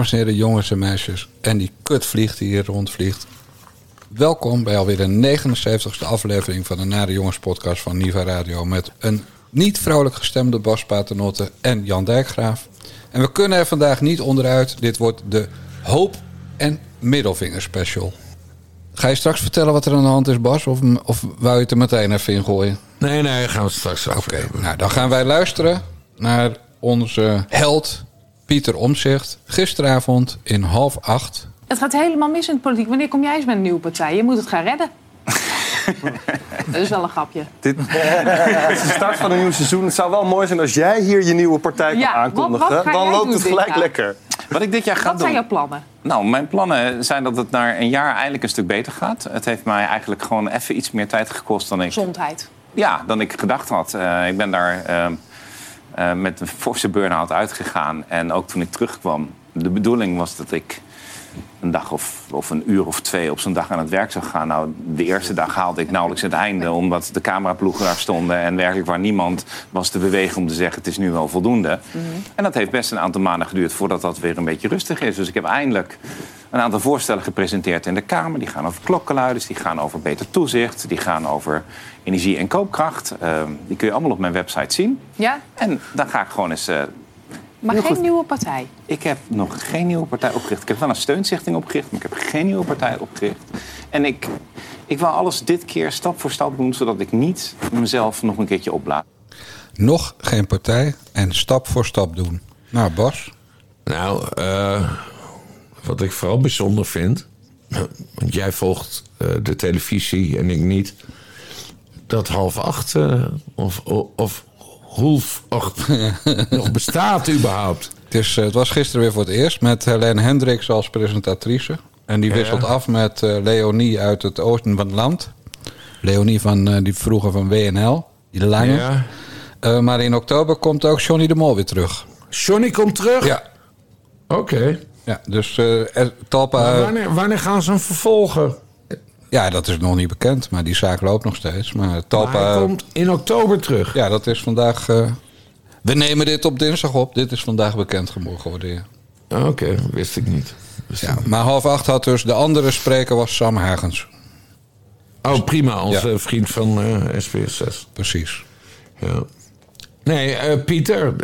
Dames en heren, jongens en meisjes en die kutvlieg die hier rondvliegt. Welkom bij alweer de 79ste aflevering van de Nare Jongens podcast van Niva Radio. Met een niet vrouwelijk gestemde Bas Paternotte en Jan Dijkgraaf. En we kunnen er vandaag niet onderuit. Dit wordt de hoop- en middelvinger special. Ga je straks vertellen wat er aan de hand is, Bas? Of, of wou je het er meteen even in gooien? Nee, nee, gaan we het straks over Oké, nou dan gaan wij luisteren naar onze held Pieter Omzicht. Gisteravond in half acht. Het gaat helemaal mis in de politiek. Wanneer kom jij eens met een nieuwe partij? Je moet het gaan redden. dat is wel een grapje. Dit het is de start van een nieuw seizoen. Het zou wel mooi zijn als jij hier je nieuwe partij kan Ja, aankondigen. wat ga Dan jij loopt doen het gelijk jaar? lekker. Wat ik dit jaar ga Wat zijn jouw plannen? Nou, mijn plannen zijn dat het na een jaar eindelijk een stuk beter gaat. Het heeft mij eigenlijk gewoon even iets meer tijd gekost dan ik, Gezondheid. ja, dan ik gedacht had. Eh, ik ben daar ehm, eh, met een forse burn-out uitgegaan. En ook toen ik terugkwam, de bedoeling was dat ik een dag of, of een uur of twee op zo'n dag aan het werk zou gaan. Nou, de eerste dag haalde ik nauwelijks het einde, omdat de cameraploegen daar stonden en werkelijk waar niemand was te bewegen om te zeggen: het is nu wel voldoende. En dat heeft best een aantal maanden geduurd voordat dat weer een beetje rustig is. Dus ik heb eindelijk een aantal voorstellen gepresenteerd in de Kamer. Die gaan over klokkenluiders, die gaan over beter toezicht, die gaan over energie en koopkracht. Ehm, die kun je allemaal op mijn website zien. Ja? En dan ga ik gewoon eens. eh, Maar Heel geen goed. nieuwe partij. ik heb nog geen nieuwe partij opgericht. Ik heb wel een steunstichting opgericht, maar ik heb geen nieuwe partij opgericht. En ik, ik wil alles dit keer stap voor stap doen, zodat ik niet mezelf nog een keertje opblaas. Nog geen partij en stap voor stap doen. Nou, Bas. Nou, eh, wat ik vooral bijzonder vind... want jij volgt eh, de televisie en ik niet... dat half acht eh, of, of, of half acht nog bestaat überhaupt. Het, is, eh, het was gisteren weer voor het eerst met Helene Hendricks als presentatrice. En die wisselt af met eh, Leonie uit het oosten van het land. Leonie van eh, die vroeger van WNL, die lange. Ja. Eh, maar in oktober komt ook Johnny de Mol weer terug. Johnny komt terug? Ja, Oké. ja dus Talpa... Eh, wanneer, wanneer gaan ze hem vervolgen? Ja, dat is nog niet bekend, maar die zaak loopt nog steeds. Maar Maar Talpa... hij komt in oktober terug. Ja, dat is vandaag... eh, we nemen dit op dinsdag op. Dit is vandaag bekend geworden. ja. Oké, wist ik niet. Wist Ja, ik niet. maar half acht had dus de andere spreker was Sam Hagens. Oh, prima. Onze Ja. vriend van eh SBS6. Precies. Ja. Nee, eh, Pieter.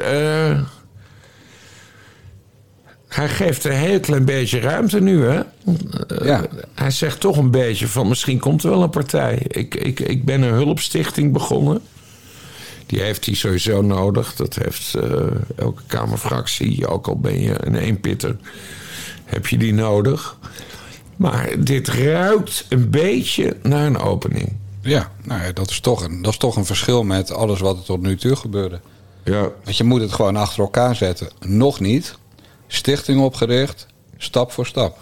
Hij geeft een heel klein beetje ruimte nu, hè? Eh, Ja. Hij zegt toch een beetje van misschien komt er wel een partij. Ik, ik, ik ben een hulpstichting begonnen. Die heeft hij sowieso nodig. Dat heeft eh, elke Kamerfractie. Ook al ben je een eenpitter, heb je die nodig. Maar dit ruikt een beetje naar een opening. Ja, nou ja, dat, is toch een, dat is toch een verschil met alles wat er tot nu toe gebeurde. Ja, Want je moet het gewoon achter elkaar zetten. Nog niet. Stichting opgericht, stap voor stap.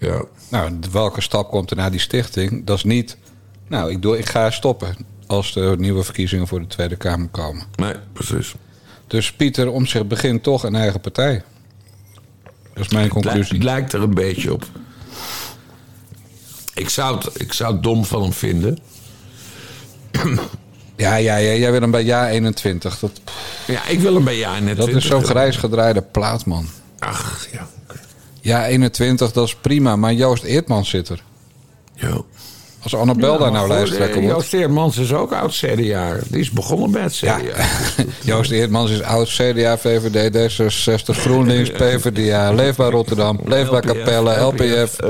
ja. Nou, welke stap komt er na die stichting? Dat is niet, nou, ik, doe, ik ga stoppen als er nieuwe verkiezingen voor de Tweede Kamer komen. Nee, precies. Dus Pieter om zich begint toch een eigen partij. Dat is mijn Het lijkt, conclusie. het lijkt er een beetje op. Ik zou het, ik zou het dom van hem vinden. Ja, ja, ja, jij wil hem bij jaar 21. Dat, Ja, ik wil hem bij jaar net. dat is zo'n grijs gedraaide plaat, man. Ach, ja. Ja, 21, dat is prima. Maar Joost Eertmans zit er. ja. Als Annabel daar nou lijsttrekker eh, wordt. Joost Eermans is ook oud CDA. Die is begonnen bij het CDA. Ja. Joost Eertmans is oud CDA, VVD, D66, GroenLinks, PvdA, Leefbaar Rotterdam, Leefbaar Capelle, LPF.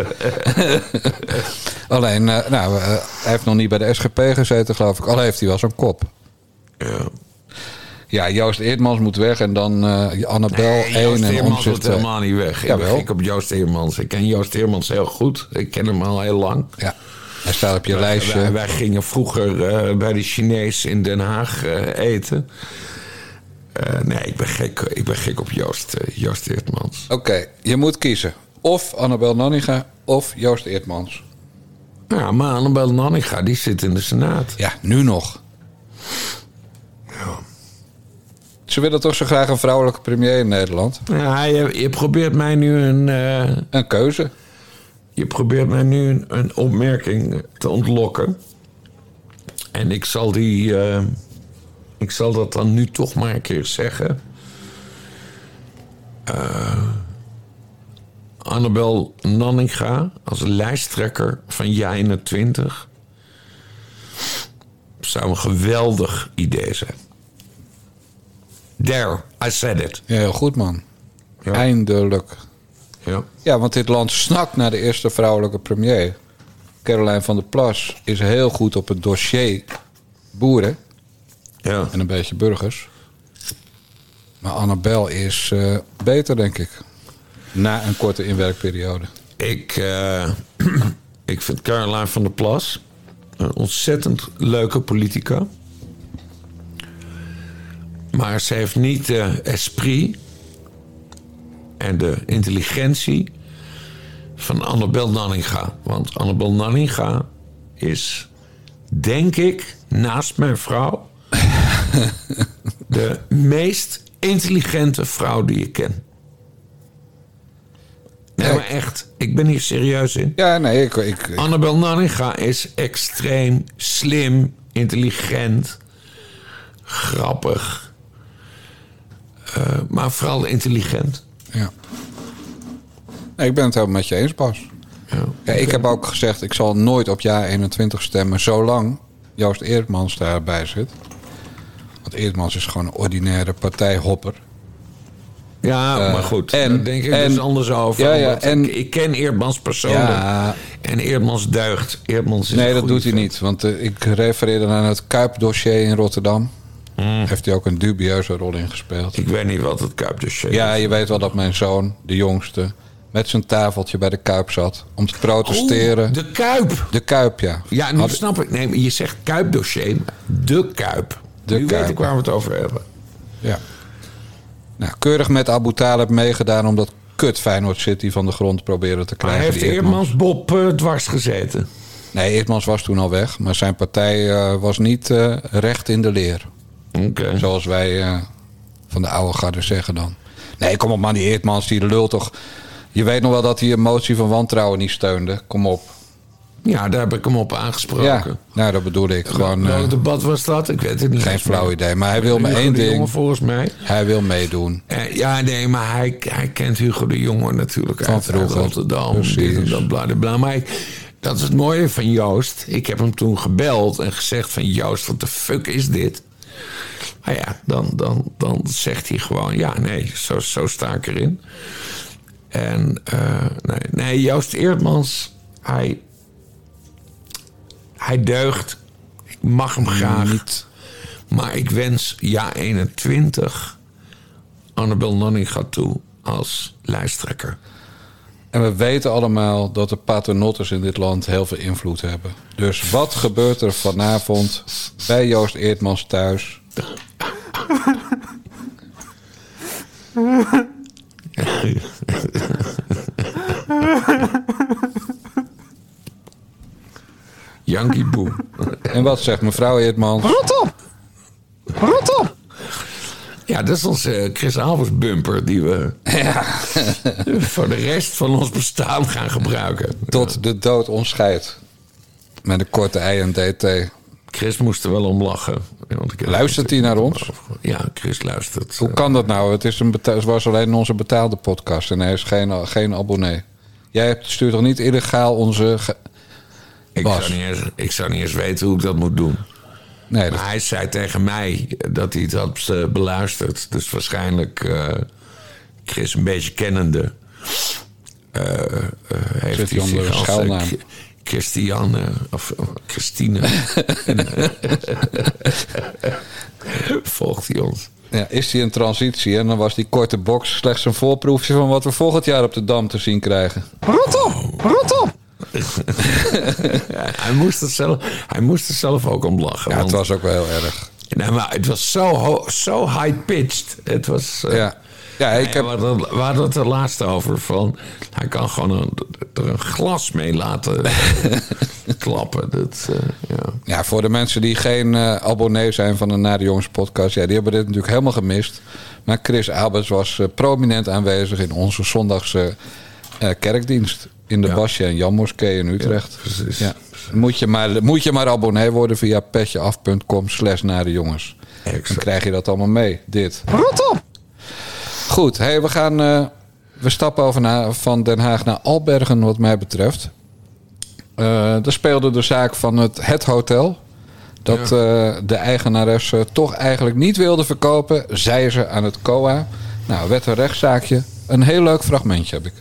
Alleen, eh, nou, eh, hij heeft nog niet bij de SGP gezeten, geloof ik. Al heeft hij wel zo'n kop. Ja. Ja, Joost Eertmans moet weg en dan eh Annabel Nee, 1 Joost en moet 2. helemaal niet weg. Ik Jawel. ben gek op Joost Eermans. Ik ken Joost Eermans heel goed. Ik ken hem al heel lang. Ja, hij staat op je Wij, lijstje. wij gingen vroeger eh, bij de Chinees in Den Haag eh, eten. Eh, nee, ik ben gek, ik ben gek op Joost, eh, Joost Eertmans. Oké, je moet kiezen. Of Annabel Nanninga of Joost Eertmans. Ja, maar Annabel Nanninga, die zit in de Senaat. Ja, nu nog. Ze willen toch zo graag een vrouwelijke premier in Nederland? Ja, je, je probeert mij nu een, eh, Een keuze. je probeert mij nu een, een opmerking te ontlokken. En ik zal die, eh, ik zal dat dan nu toch maar een keer zeggen. Eh, Annabel Nanninga als lijsttrekker van Jij21 zou een geweldig idee zijn. There, I said it. Ja, heel goed, man. Ja. Eindelijk. Ja. Ja, want dit land snakt naar de eerste vrouwelijke premier. Caroline van der Plas is heel goed op het dossier boeren Ja. en een beetje burgers. Maar Annabel is eh, beter, denk ik. Na een korte inwerkperiode. Ik, eh, ik vind Caroline van der Plas een ontzettend leuke politica. Maar ze heeft niet de esprit en de intelligentie van Annabel Nanninga. Want Annabel Nanninga is, denk ik, naast mijn vrouw... de meest intelligente vrouw die ik ken. Nee, maar echt. Ik ben hier serieus in. Ja, nee, ik, ik, ik- Annabel Nanninga is extreem slim, intelligent, grappig. Eh, maar vooral intelligent. ja. Ik ben het helemaal met je eens, Bas. Ja. Ja, ik heb ook gezegd, ik zal nooit op jaar 21 stemmen... zolang Joost Eerdmans daarbij zit. Want Eerdmans is gewoon een ordinaire partijhopper. Ja, Eh, maar goed. en- daar denk ik en- dus anders over. Ja, ja, en- ik, ik ken Eerdmans persoonlijk. Ja. En Eerdmans deugt. Eerdmans is Nee, dat doet hij niet. Want eh, ik refereerde aan het Kuip-dossier in Rotterdam. Heeft hij ook een dubieuze rol in gespeeld. Ik weet niet wat het Kuipdossier Ja, is. je weet wel dat mijn zoon, de jongste... met zijn tafeltje bij de Kuip zat om te protesteren. Oeh, de Kuip. de Kuip, ja. Ja, nu Had- snap ik. Nee, maar je zegt Kuipdossier. maar De Kuip. De nu Kuip. weet ik waar we het over hebben. Ja. Nou, keurig met Abu Talib meegedaan... omdat kut Feyenoord City van de grond proberen te Maar krijgen. heeft die Eerdmans Bob eh, dwars gezeten? Nee, Eerdmans was toen al weg. Maar zijn partij eh, was niet eh, recht in de leer. Zoals wij eh, van de oude garde zeggen dan. Nee, kom op man, die Eerdmans, die lult toch... Je weet nog wel dat hij een motie van wantrouwen niet steunde. Kom op. Ja, daar heb ik hem op aangesproken. Ja, nou dat bedoelde ik gewoon... Welk eh, debat was dat? Ik weet het niet. geen flauw idee. Maar hij wil me één Jonge ding. volgens mij. Hij wil meedoen. Eh, ja, nee, maar hij, hij kent Hugo de Jonge natuurlijk Van uit, vroeger. Rotterdam. Precies. Dat, bla, bla. Maar dat is het mooie van Joost. Ik heb hem toen gebeld en gezegd van... Joost, wat de fuck is dit? Maar ja, dan, dan, dan zegt hij gewoon... Ja, nee, zo, zo sta ik erin. En eh, nee, nee, Joost Eerdmans, hij... Hij deugt. Ik mag hem graag. Niet. Maar ik wens ja 21 Annabel Nanninga toe als lijsttrekker. En we weten allemaal dat de paternotters in dit land heel veel invloed hebben. Dus wat gebeurt er vanavond bij Joost Eerdmans thuis? Yankee Boe. En wat zegt mevrouw Eerdmans? Rot op! Rot op! Ja, dat is onze eh, Chris Albers bumper die we voor de rest van ons bestaan gaan gebruiken. Tot de dood ons scheidt. Met een korte ei en dt. Chris moest er wel om lachen. Want ik Luistert hij naar ons? Ja, Chris luistert. Hoe kan dat nou? Het, is een het was alleen onze betaalde podcast en hij is geen, geen abonnee. Jij stuurt toch niet illegaal onze... ik, zou niet eens, ik zou niet eens weten hoe ik dat moet doen. Nee, dat, Maar hij zei tegen mij dat hij het had eh, beluisterd. Dus waarschijnlijk eh, Chris een beetje kennende. eh, eh, heeft Zit hij zich een als, schuilnaam? Christiane of Christine. Volgt hij ons? ja, is hij een transitie en dan was die korte box slechts een voorproefje van wat we volgend jaar op de Dam te zien krijgen. Rot op! Rot op! Hij, moest het zelf, hij moest er zelf ook om lachen. Ja, het was ook wel heel erg. Nee, maar het was zo, zo high-pitched. Het was... eh, Ja, ja ik heb, we, hadden, het er laatst over. Van, hij kan gewoon een, er een glas mee laten klappen. Dat, eh, ja. ja, voor de mensen die geen eh, abonnee zijn van de Nare Jongens podcast, ja, die hebben dit natuurlijk helemaal gemist. Maar Chris Alberts was prominent aanwezig in onze zondagse kerkdienst in de Ja. Basje en Jan Moskee in Utrecht. precies. Ja. Moet, je maar, moet je maar abonnee worden via petjeaf.com slash Nare Jongens. Dan krijg je dat allemaal mee, dit. Rot op! Goed, hey, we gaan eh, We stappen over naar, van Den Haag naar Albergen, wat mij betreft. Eh daar speelde de zaak van het, het hotel. Dat eh, de eigenaresse toch eigenlijk niet wilde verkopen. Zei ze aan het COA. Nou, werd een rechtszaakje. Een heel leuk fragmentje heb ik.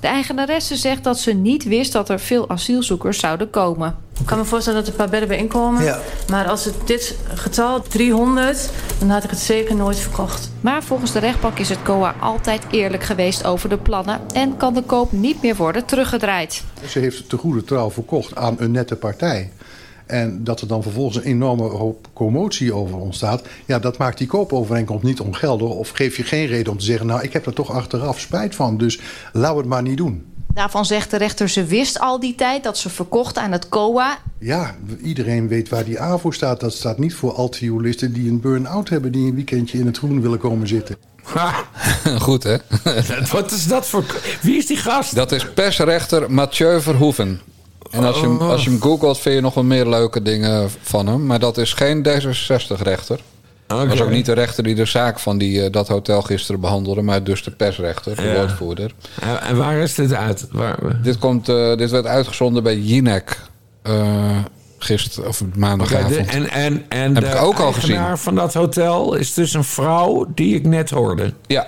De eigenaresse zegt dat ze niet wist dat er veel asielzoekers zouden komen. Ik kan me voorstellen dat er een paar bedden bij inkomen. Ja. Maar als het dit getal, 300, dan had ik het zeker nooit verkocht. Maar volgens de rechtbank is het COA altijd eerlijk geweest over de plannen en kan de koop niet meer worden teruggedraaid. Ze heeft het te goede trouw verkocht aan een nette partij. En dat er dan vervolgens een enorme hoop commotie over ontstaat. Ja, dat maakt die koopovereenkomst niet ongeldig. Of geef je geen reden om te zeggen: Nou, ik heb er toch achteraf spijt van. Dus laat het maar niet doen. Daarvan zegt de rechter ze wist al die tijd dat ze verkocht aan het COA. Ja, iedereen weet waar die AVO staat. Dat staat niet voor altviolisten die een burn-out hebben. die een weekendje in het groen willen komen zitten. Ha, Goed, hè? wat is dat voor... Wie is die gast? Dat is persrechter Mathieu Verhoeven. En als je, hem, als je hem googelt, vind je nog wel meer leuke dingen van hem. Maar dat is geen D66-rechter. Dat was ook niet de rechter die de zaak van die, eh, dat hotel gisteren behandelde, maar dus de persrechter, de Ja. woordvoerder. En, waar is dit uit? Waar, Dit, komt, eh, dit werd uitgezonden bij Jinek uh, gisteren of maandagavond. De- en en, en Heb de ik ook al gezien. van dat hotel is dus een vrouw die ik net hoorde. Ja,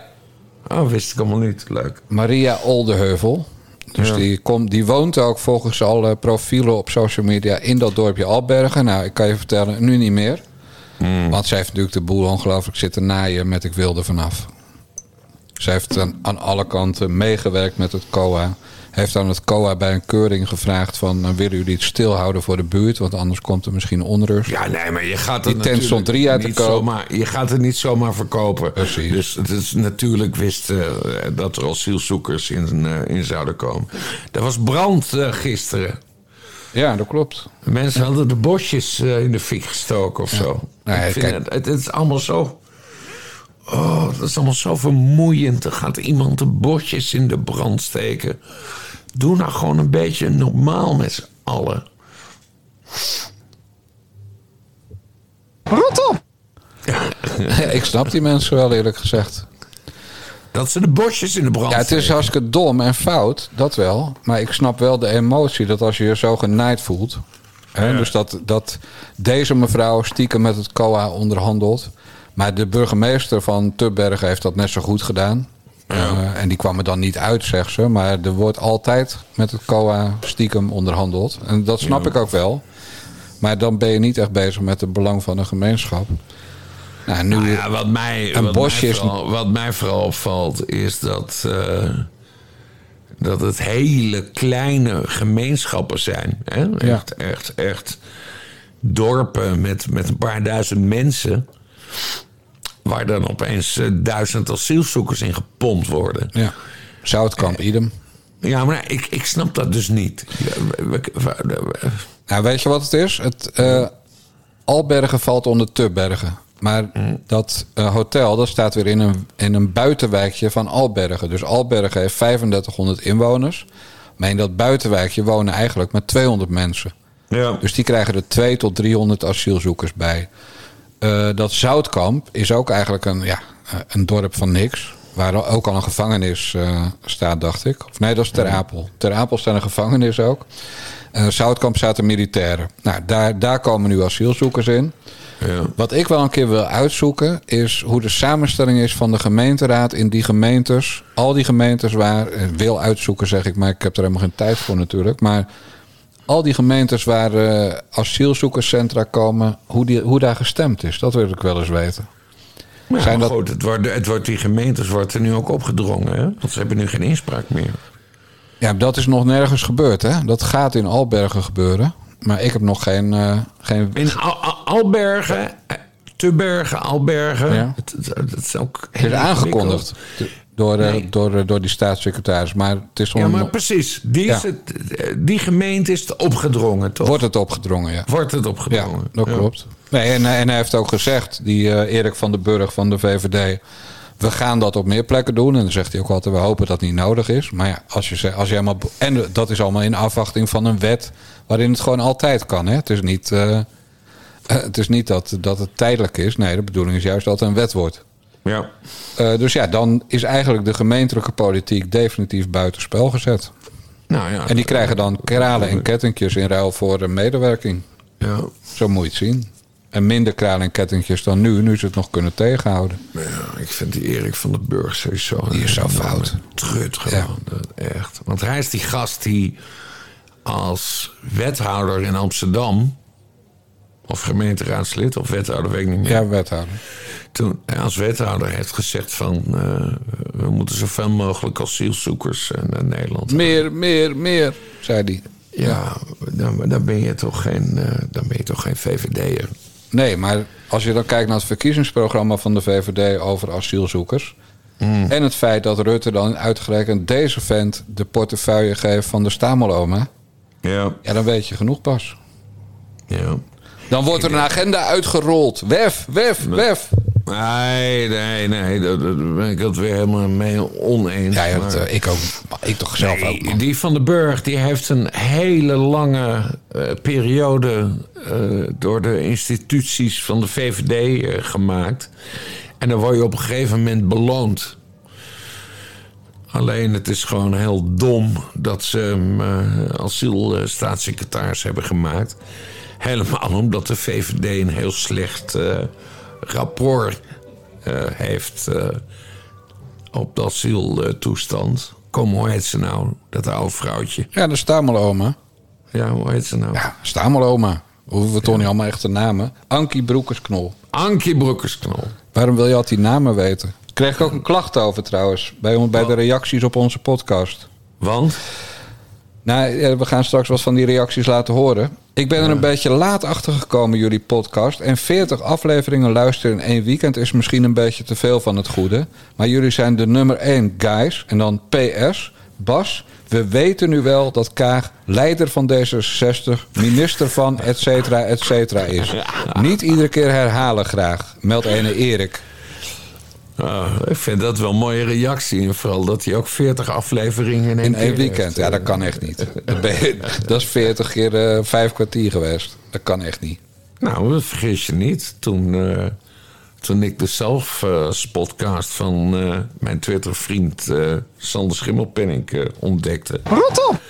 Oh, wist ik allemaal niet. Leuk. Maria Oldeheuvel. Dus Ja. die, komt, die woont ook volgens alle profielen op social media in dat dorpje Albergen. Nou, ik kan je vertellen, nu niet meer. Hmm. Want zij heeft natuurlijk de boel ongelooflijk zitten naaien met ik wil er vanaf. Zij heeft aan, aan alle kanten meegewerkt met het COA. Heeft aan het COA bij een keuring gevraagd van... eh, willen jullie het stilhouden voor de buurt? Want anders komt er misschien onrust. Ja, nee, maar je gaat Die tent stond drie uit te niet koop. zomaar- Je gaat het niet zomaar verkopen. Precies. Dus het is natuurlijk wist eh, dat er asielzoekers in, eh, in zouden komen. Er was brand eh, gisteren. Ja, dat klopt. Mensen hadden de bosjes in de fik gestoken of zo. Nou ja, kijk- het is allemaal zo... Oh, dat is allemaal zo vermoeiend. Er gaat iemand de bosjes in de brand steken. Doe nou gewoon een beetje normaal met z'n allen. ik snap die mensen wel eerlijk gezegd. Dat ze de bosjes in de brand Ja, het is hartstikke dom en fout, dat wel. Maar ik snap wel de emotie dat als je je zo genaaid voelt. Hè, Dus dat, dat deze mevrouw stiekem met het COA onderhandelt. Maar de burgemeester van Tubbergen heeft dat net zo goed gedaan. Eh, en die kwam er dan niet uit, zegt ze. Maar er wordt altijd met het COA stiekem onderhandeld. En dat snap ik ook wel. Maar dan ben je niet echt bezig met het belang van een gemeenschap. Nou, nu, Nou ja, wat mij, Een wat, bosje mij is- vooral, wat mij vooral opvalt is dat, eh, dat het hele kleine gemeenschappen zijn. Hè? Echt, echt, echt dorpen met, met een paar duizend mensen. Waar dan opeens eh, duizend asielzoekers in gepompt worden. ja. Zoutkamp, idem. Ja, maar ik, ik snap dat dus niet. Nou, weet je wat het is? Het, eh, Albergen valt onder Tubbergen. Maar dat eh, hotel dat staat weer in een, in een buitenwijkje van Albergen. Dus Albergen heeft 3500 inwoners. Maar in dat buitenwijkje wonen eigenlijk maar 200 mensen. ja. Dus die krijgen er 2 tot 300 asielzoekers bij. Eh, dat Zoutkamp is ook eigenlijk een, ja, eh, een dorp van niks. Waar ook al een gevangenis eh, staat, dacht ik. Of nee, dat is Ter Apel. Ter Apel staat een gevangenis ook. Zoutkamp staat een militaire. Nou, daar, daar komen nu asielzoekers in. Ja. Wat ik wel een keer wil uitzoeken is hoe de samenstelling is van de gemeenteraad in die gemeentes. Al die gemeentes waar, wil uitzoeken zeg ik, maar ik heb er helemaal geen tijd voor natuurlijk. Maar al die gemeentes waar eh, asielzoekerscentra komen, hoe, die, hoe daar gestemd is, dat wil ik wel eens weten. Maar Zijn dat- goed, het wordt, het wordt die gemeentes wordt er nu ook opgedrongen. Hè? Want ze hebben nu geen inspraak meer. Ja, dat is nog nergens gebeurd hè. Dat gaat in Albergen gebeuren. Maar ik heb nog geen... eh, geen... In Al- Al- Albergen, eh, Tubbergen, Albergen. Ja. Het, het, het is ook Het is aangekondigd door, eh, Nee. door, eh, door die staatssecretaris. Maar het is Ja, nog- maar precies. Die, is Ja. het, die gemeente is het opgedrongen, toch? wordt het opgedrongen, ja. Wordt het Ja, opgedrongen. dat Ja. klopt. Nee, en, en hij heeft ook gezegd, die eh, Erik van den Burg van de VVD... we gaan dat op meer plekken doen. En dan zegt hij ook altijd, we hopen dat het niet nodig is. Maar ja, als je, als je helemaal... En dat is allemaal in afwachting van een wet... waarin het gewoon altijd kan. Hè? Het is niet, eh, eh, het is niet dat, dat het tijdelijk is. Nee, de bedoeling is juist dat het een wet wordt. Ja. Eh, dus ja, dan is eigenlijk de gemeentelijke politiek definitief buitenspel gezet. Nou ja. En die krijgen dan kralen en kettingjes in ruil voor een medewerking. Ja. Zo moet je het zien. En minder kralen en kettingjes dan nu, nu ze het nog kunnen tegenhouden. Ja, ik vind die Erik van den Burg sowieso... Die is zo fout. Trut gewoon, echt. Want hij is die gast die als wethouder in Amsterdam... of gemeenteraadslid of wethouder, weet ik niet meer... Ja, wethouder. toen hij als wethouder heeft gezegd van... eh, we moeten zoveel mogelijk asielzoekers eh, naar Nederland Meer, meer, meer, zei hij. Ja, dan, dan, ben je toch geen, eh, dan ben je toch geen VVD'er. Nee, maar als je dan kijkt naar het verkiezingsprogramma van de VVD over asielzoekers. En het feit dat Rutte dan uitgerekend deze vent de portefeuille geeft van de Stameloma. Ja. Ja, dan weet je genoeg pas. Ja. Dan wordt er een agenda uitgerold. Wef, wef, wef. Nee, nee, nee. Daar ben ik het weer helemaal mee oneens. Ja, ja, maar- dat, eh, ik ook. Ik toch zelf Nee, ook. man. Die van den Burg die heeft een hele lange eh, periode eh, door de instituties van de VVD gemaakt. En dan word je op een gegeven moment beloond. Alleen het is gewoon heel dom dat ze hem asielstaatssecretaris hebben gemaakt. Helemaal omdat de VVD een heel slecht eh, rapport eh, heeft eh, op de asieltoestand. Kom, hoe heet ze nou? Dat oude vrouwtje. Ja, de Stameloma. Ja, hoe heet ze nou? Ja, Stameloma. Hoeven we toch niet allemaal echte namen? Ankie Broekersknol. Ankie Broekersknol. Waarom wil je altijd die namen weten? Kreeg ik ook een klacht over trouwens. Bij, bij de reacties op onze podcast. Want? Nou, we gaan straks wat van die reacties laten horen. Ik ben er een beetje laat achter gekomen, jullie podcast. En 40 afleveringen luisteren in één weekend is misschien een beetje te veel van het goede. Maar jullie zijn de nummer 1 guys. En dan PS. Bas, we weten nu wel dat Kaag leider van D66, minister van et cetera, et cetera is. Niet iedere keer herhalen graag, meldt ene Erik. Ah, ik vind dat wel een mooie reactie. En vooral dat hij ook 40 afleveringen in één, In één keer weekend. heeft. Ja, dat kan echt niet. Dat, ben je- dat is 40 keer eh, vijf kwartier geweest. Dat kan echt niet. Nou, dat vergis je niet. Toen, eh, toen ik de zelf-podcast van eh, mijn Twitter-vriend eh, Sander Schimmelpenning eh, ontdekte. Rot op!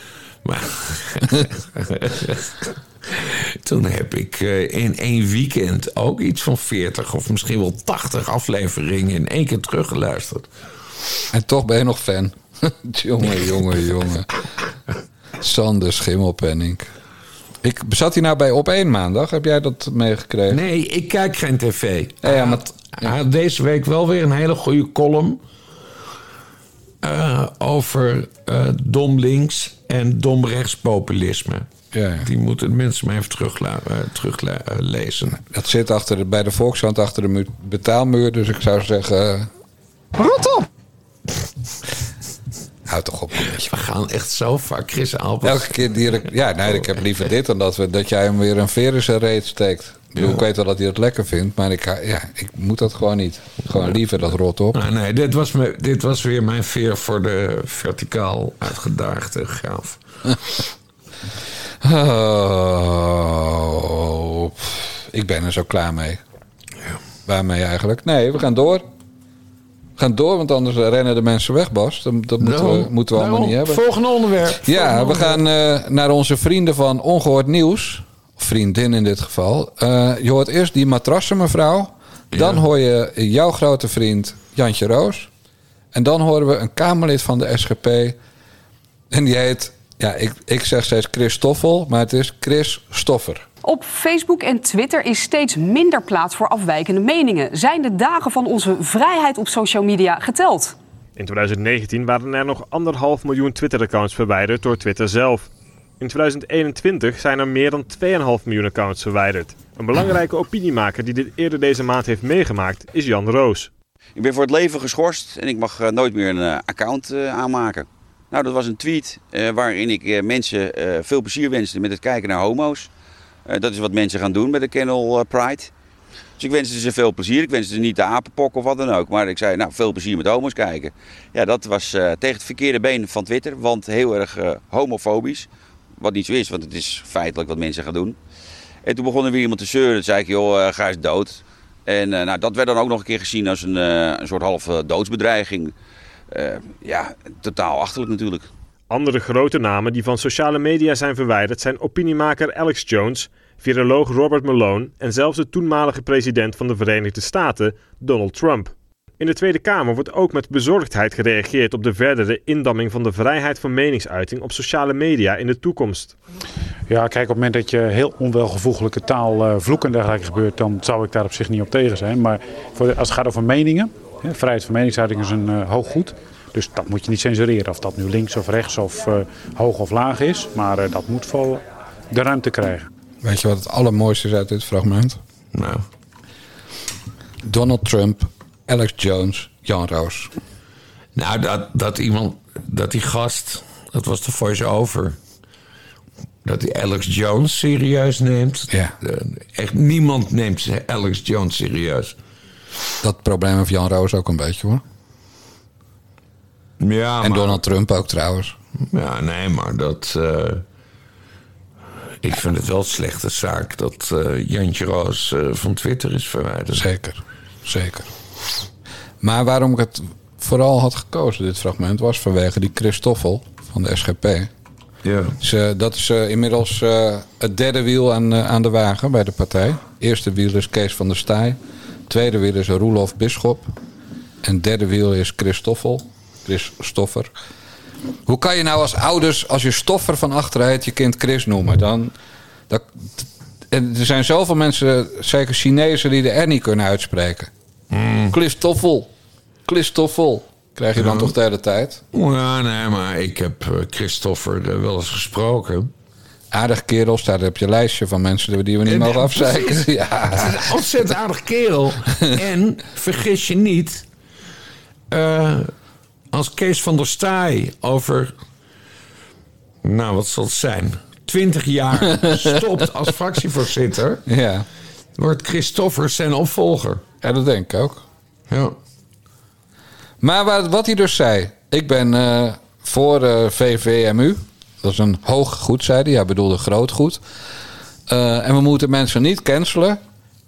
Maar toen heb ik eh, in één weekend ook iets van 40 of misschien wel 80 afleveringen in één keer teruggeluisterd. En toch ben je nog fan. jongen, jongen, jongen. Sander Schimmelpenning. Ik zat hij nou bij op één maandag? Heb jij dat meegekregen? Nee, ik kijk geen tv. Ja, ja, maar- had- hij had deze week wel weer een hele goede column. eh, over eh, dom links en dom rechtspopulisme. Ja, ja. Die moeten de mensen maar even teruglezen. Terug, eh, lezen. Dat zit achter de, bij de Volkskrant achter de mu- betaalmuur. Dus ik zou zeggen... eh, Rot op! Houd toch op. We gaan echt zo vaak Chris Albers. Elke keer die... rec- Ja, nee, ik heb liever dit dan dat, we, dat jij hem weer een veer in zijn reet steekt. Ik, weet wel dat hij het lekker vindt, maar ik, ja, ik moet dat gewoon niet. Gewoon liever dat rot op. Nou, nee, dit was, me, dit was weer mijn veer voor de verticaal uitgedaagde graaf. Oh, ik ben er zo klaar mee. Waarmee eigenlijk? Nee, we gaan door. We gaan door, want anders rennen de mensen weg, Bas. Dat, dat moeten, we, Daarom, moeten we allemaal daarom. niet hebben. Volgende onderwerp. Ja, Volgende we gaan eh, naar onze vrienden van Ongehoord Nieuws. Vriendin in dit geval. Eh, je hoort eerst die matrassenmevrouw. Dan hoor je jouw grote vriend Jantje Roos. En dan horen we een Kamerlid van de SGP. En die heet, ja, ik, ik zeg steeds Christoffel, maar het is Chris Stoffer. Op Facebook en Twitter is steeds minder plaats voor afwijkende meningen. Zijn de dagen van onze vrijheid op social media geteld? In 2019 waren er nog anderhalf miljoen Twitter-accounts verwijderd door Twitter zelf. In 2021 zijn er meer dan 2,5 miljoen accounts verwijderd. Een belangrijke opiniemaker die dit eerder deze maand heeft meegemaakt is Jan Roos. Ik ben voor het leven geschorst en ik mag eh, nooit meer een eh, account eh, aanmaken. Nou, dat was een tweet eh, waarin ik eh, mensen eh, veel plezier wenste met het kijken naar homo's. Dat is wat mensen gaan doen bij de Kennel Pride. Dus ik wenste ze veel plezier. Ik wenste ze niet de apenpok of wat dan ook. Maar ik zei, nou, veel plezier met homo's kijken. Ja, dat was tegen het verkeerde been van Twitter. Want heel erg homofobisch. Wat niet zo is, want het is feitelijk wat mensen gaan doen. En toen begon er weer iemand te zeuren. Toen zei ik, joh, ga eens dood. En nou, dat werd dan ook nog een keer gezien als een, een soort halve doodsbedreiging. Eh, ja, totaal achterlijk natuurlijk. Andere grote namen die van sociale media zijn verwijderd zijn opiniemaker Alex Jones, viroloog Robert Malone en zelfs de toenmalige president van de Verenigde Staten, Donald Trump. In de Tweede Kamer wordt ook met bezorgdheid gereageerd op de verdere indamming van de vrijheid van meningsuiting op sociale media in de toekomst. Ja, kijk, op het moment dat je heel onwelgevoeglijke taal, uh, vloek en dergelijke gebeurt, dan zou ik daar op zich niet op tegen zijn. Maar voor, als het gaat over meningen, vrijheid van meningsuiting is een uh, hoog goed. Dus dat moet je niet censureren, of dat nu links of rechts of uh, hoog of laag is. Maar dat moet vol de ruimte krijgen. Weet je wat het allermooiste is uit dit fragment? Nou. Donald Trump, Alex Jones, Jan Roos. Nou, dat, dat iemand, dat die gast, dat was de voice-over. Dat hij Alex Jones serieus neemt. Ja. Echt niemand neemt Alex Jones serieus. Dat probleem heeft Jan Roos ook een beetje hoor. Ja, en maar, Donald Trump ook trouwens. Ja, nee, maar dat. Uh, ik vind het wel een slechte zaak dat uh, Jantje Roos uh, van Twitter is verwijderd. Zeker, zeker. Maar waarom ik het vooral had gekozen, dit fragment, was vanwege die Christoffel van de SGP. Ja. Dus, dat is inmiddels het derde wiel aan, aan de wagen bij de partij. Eerste wiel is Kees van der Staaij. Tweede wiel is Roelof Bisschop. En derde wiel is Christoffel. Chris Stoffer. Hoe kan je nou als ouders, als je Stoffer van achteruit je kind Chris noemen? Dan, dat, en er zijn zoveel mensen, zeker Chinezen, die de R niet kunnen uitspreken. Mm. Christoffel. Christoffel. Krijg je dan Ja. toch de hele tijd? Ja, nee, maar ik heb uh, Christopher uh, wel eens gesproken. Aardig kerel, staat op je lijstje van mensen die we niet En- mogen afzeiken. Ja. Het is een ontzettend aardig kerel. en vergis je niet, eh, als Kees van der Staaij over, nou wat zal het zijn, 20 jaar stopt als fractievoorzitter, Ja. wordt Christopher zijn opvolger. ja, dat denk ik ook. Ja. Maar wat, wat hij dus zei. Ik ben eh, voor eh, VVMU. Dat is een hoog goed, zei hij. Hij bedoelde groot goed. Eh, en we moeten mensen niet cancelen.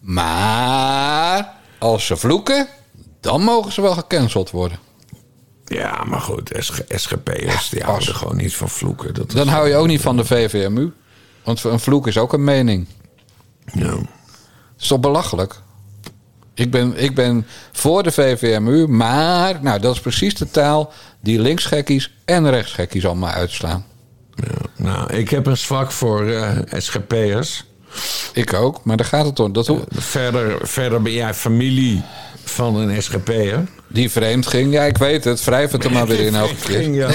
Maar als ze vloeken, dan mogen ze wel gecanceld worden. Ja, maar goed, SG SGP'ers die houden gewoon niet van vloeken. Dat Dan hou je ook niet van de VVMU. Want een vloek is ook een mening. Ja. is toch belachelijk? Ik ben, ik ben voor de VVMU, maar nou, dat is precies de taal die linksgekkies en rechtsgekkies allemaal uitslaan. Nou, ik heb een zwak voor eh, SGP'ers. Ik ook, maar daar gaat het om. Dat hoe, Verder, verder ben jij familie van een SGP'er. die vreemd ging, ja, ik weet het. Wrijf het er maar weer in elke Ging, ja.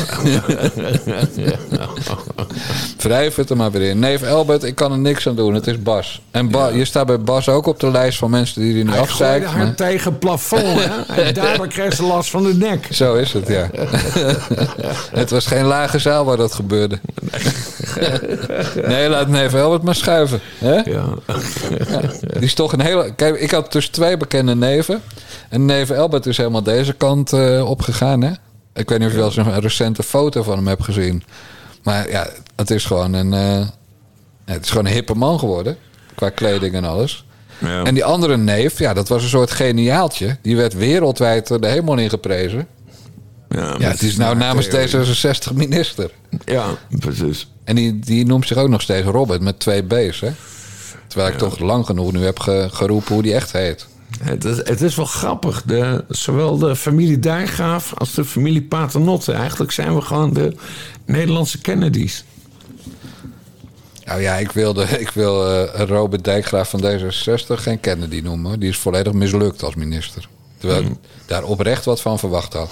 Wrijf het er maar weer in. Neef Elbert, ik kan er niks aan doen. Het is Bas. En ba je staat bij Bas ook op de lijst van mensen die die nu Hij afzeiken. haar maar- tegen het plafond. Hè? En daardoor kreeg ze last van de nek. Zo is het, ja. het was geen lage zaal waar dat gebeurde. nee, laat neef Elbert maar schuiven. Hè? Ja. Die is toch een hele. Kijk, ik had dus twee bekende neven. En neef Elbert is helemaal deze kant eh, opgegaan. Hè? Ik weet niet of je wel eens een recente foto van hem hebt gezien. Maar ja, het is gewoon een. eh, het is gewoon een hippe man geworden. Qua kleding en alles. Ja. En die andere neef, ja, dat was een soort geniaaltje. Die werd wereldwijd de hemel in geprezen. Ja, Ja, het is nou namens theorie. D66 minister. Ja, precies. En die, die noemt zich ook nog steeds Robert met twee B's, hè? Terwijl ik toch lang genoeg nu heb ge- geroepen hoe die echt heet. Het is, het is wel grappig. De, zowel de familie Dijkgraaf als de familie Paternotte. Eigenlijk zijn we gewoon de Nederlandse Kennedys. Nou ja, ik, wilde, ik wil eh, Robert Dijkgraaf van D66 geen Kennedy noemen. Die is volledig mislukt als minister. Terwijl ik daar oprecht wat van verwacht had.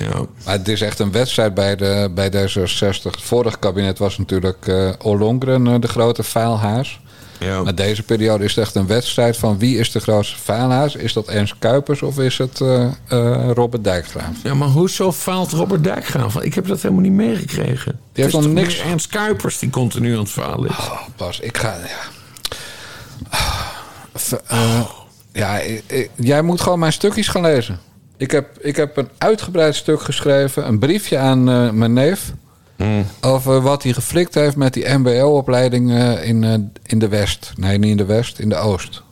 Ja. Maar het is echt een wedstrijd bij, de, bij D66. Het vorige kabinet was natuurlijk eh Ollongren eh, de grote faalhaas. Ja. Maar deze periode is het echt een wedstrijd van wie is de grootste faalhaas? Is dat Ernst Kuipers of is het eh, eh, Robert Dijkgraaf? ja, maar hoezo faalt Robert Dijkgraaf? Ik heb dat helemaal niet meegekregen. Die heeft nog niks- Ernst Kuipers die continu aan het falen is. Oh, Bas, ik ga. Ja, V- eh, ja jij moet gewoon mijn stukjes gaan lezen. Ik heb, ik heb een uitgebreid stuk geschreven, een briefje aan eh, mijn neef. Over wat hij geflikt heeft met die MBO-opleiding eh, in, eh, in de West. Nee, niet in de West, in de Oost.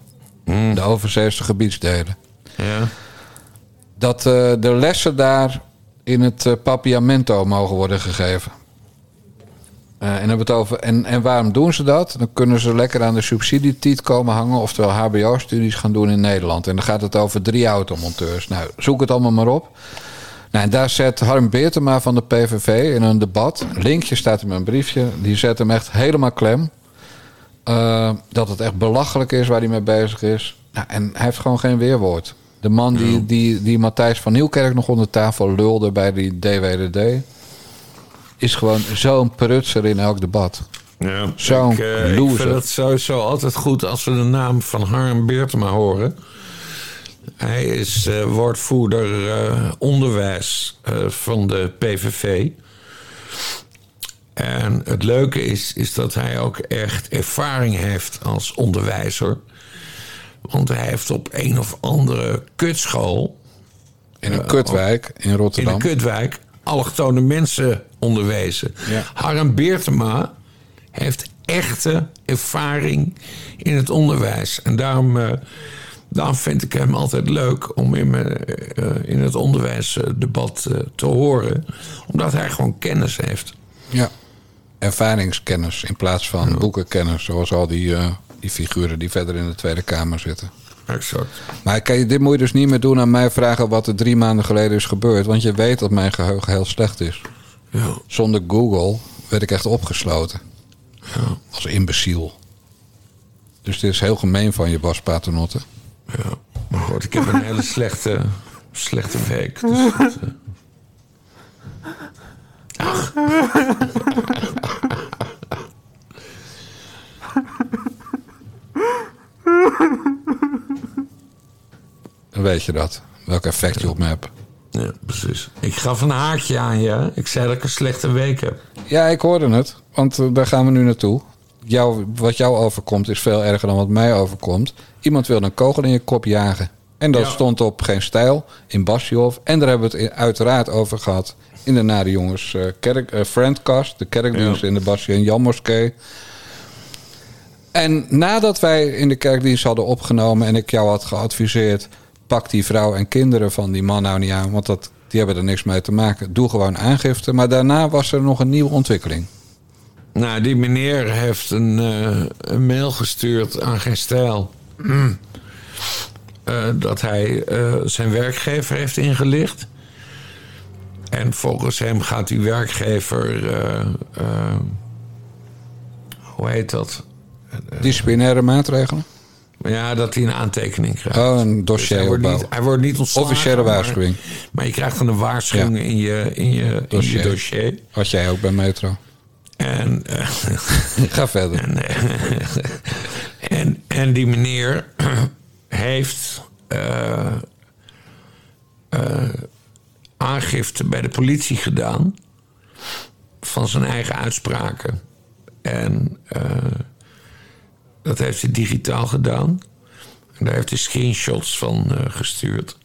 De overzeese gebiedsdelen. Ja. Dat de lessen daar in het papiamento mogen worden gegeven. Eh, en, hebben het over, en, en waarom doen ze dat? Dan kunnen ze lekker aan de subsidietiet komen hangen, oftewel HBO-studies gaan doen in Nederland. En dan gaat het over drie automonteurs. Nou, zoek het allemaal maar op. Nou, en daar zet Harm Beertema van de PVV in een debat. Linkje staat in mijn briefje. Die zet hem echt helemaal klem. Eh, dat het echt belachelijk is waar hij mee bezig is. Nou, en hij heeft gewoon geen weerwoord. De man die, die, die Matthijs van Nieuwkerk nog onder tafel lulde bij die DWDD... is gewoon zo'n prutser in elk debat. Ja, Zo'n ik, eh, ik loser. vind het sowieso altijd goed als we de naam van Harm Beertema horen. Hij is eh, woordvoerder eh, onderwijs van de PVV. En het leuke is, is dat hij ook echt ervaring heeft als onderwijzer. Want hij heeft op een of andere kutschool... In een kutwijk in Rotterdam. In een kutwijk allochtone mensen onderwezen. Ja. Harm Beertema heeft echte ervaring in het onderwijs. En daarom, daarom vind ik hem altijd leuk om in, mijn, eh, in het onderwijsdebat eh, te horen. Omdat hij gewoon kennis heeft. Ja. Ervaringskennis in plaats van boekenkennis. Zoals al die, die figuren die verder in de Tweede Kamer zitten. Exact. Maar kijk, dit moet je dus niet meer doen aan mij vragen wat er drie maanden geleden is gebeurd. Want je weet dat mijn geheugen heel slecht is. Ja. Zonder Google werd ik echt opgesloten. Ja. Als imbeciel. Dus dit is heel gemeen van je, Bas Paternotte. Ja, maar goed, ik heb een hele slechte, slechte week. Dus dat, eh, Dan weet je dat. Welk effect je op me hebt. Ja, precies. Ik gaf een haakje aan je. Ik zei dat ik een slechte week heb. Ja, ik hoorde het. Want eh, daar gaan we nu naartoe. Jou, wat jou overkomt is veel erger dan wat mij overkomt. Iemand wilde een kogel in je kop jagen. En dat Ja. stond op Geen Stijl in Basjov. En daar hebben we het uiteraard over gehad. In de Nare Jongens eh, kerk, eh, Friendcast. De kerkdienst in de Basje en Jan Moskee. En nadat wij in de kerkdienst hadden opgenomen... en ik jou had geadviseerd... pak die vrouw en kinderen van die man nou niet aan... want dat, die hebben er niks mee te maken. Doe gewoon aangifte. Maar daarna was er nog een nieuwe ontwikkeling. Nou, die meneer heeft een, eh, een mail gestuurd aan Geen Stijl. Eh, dat hij eh, zijn werkgever heeft ingelicht. En volgens hem gaat die werkgever... hoe heet dat? Disciplinaire maatregelen? Ja, dat hij een aantekening krijgt. Oh, een Dus dossier hij, wordt niet, hij wordt niet ontslagen. Officiële waarschuwing. Maar, je krijgt dan een waarschuwing Ja. in, je, in, je, in je Dossier. dossier. Had jij ook bij Metro. En, eh, Ga verder. En, eh, en, en die meneer heeft eh, aangifte bij de politie gedaan van zijn eigen uitspraken. En dat heeft hij digitaal gedaan. En daar heeft hij screenshots van eh, gestuurd.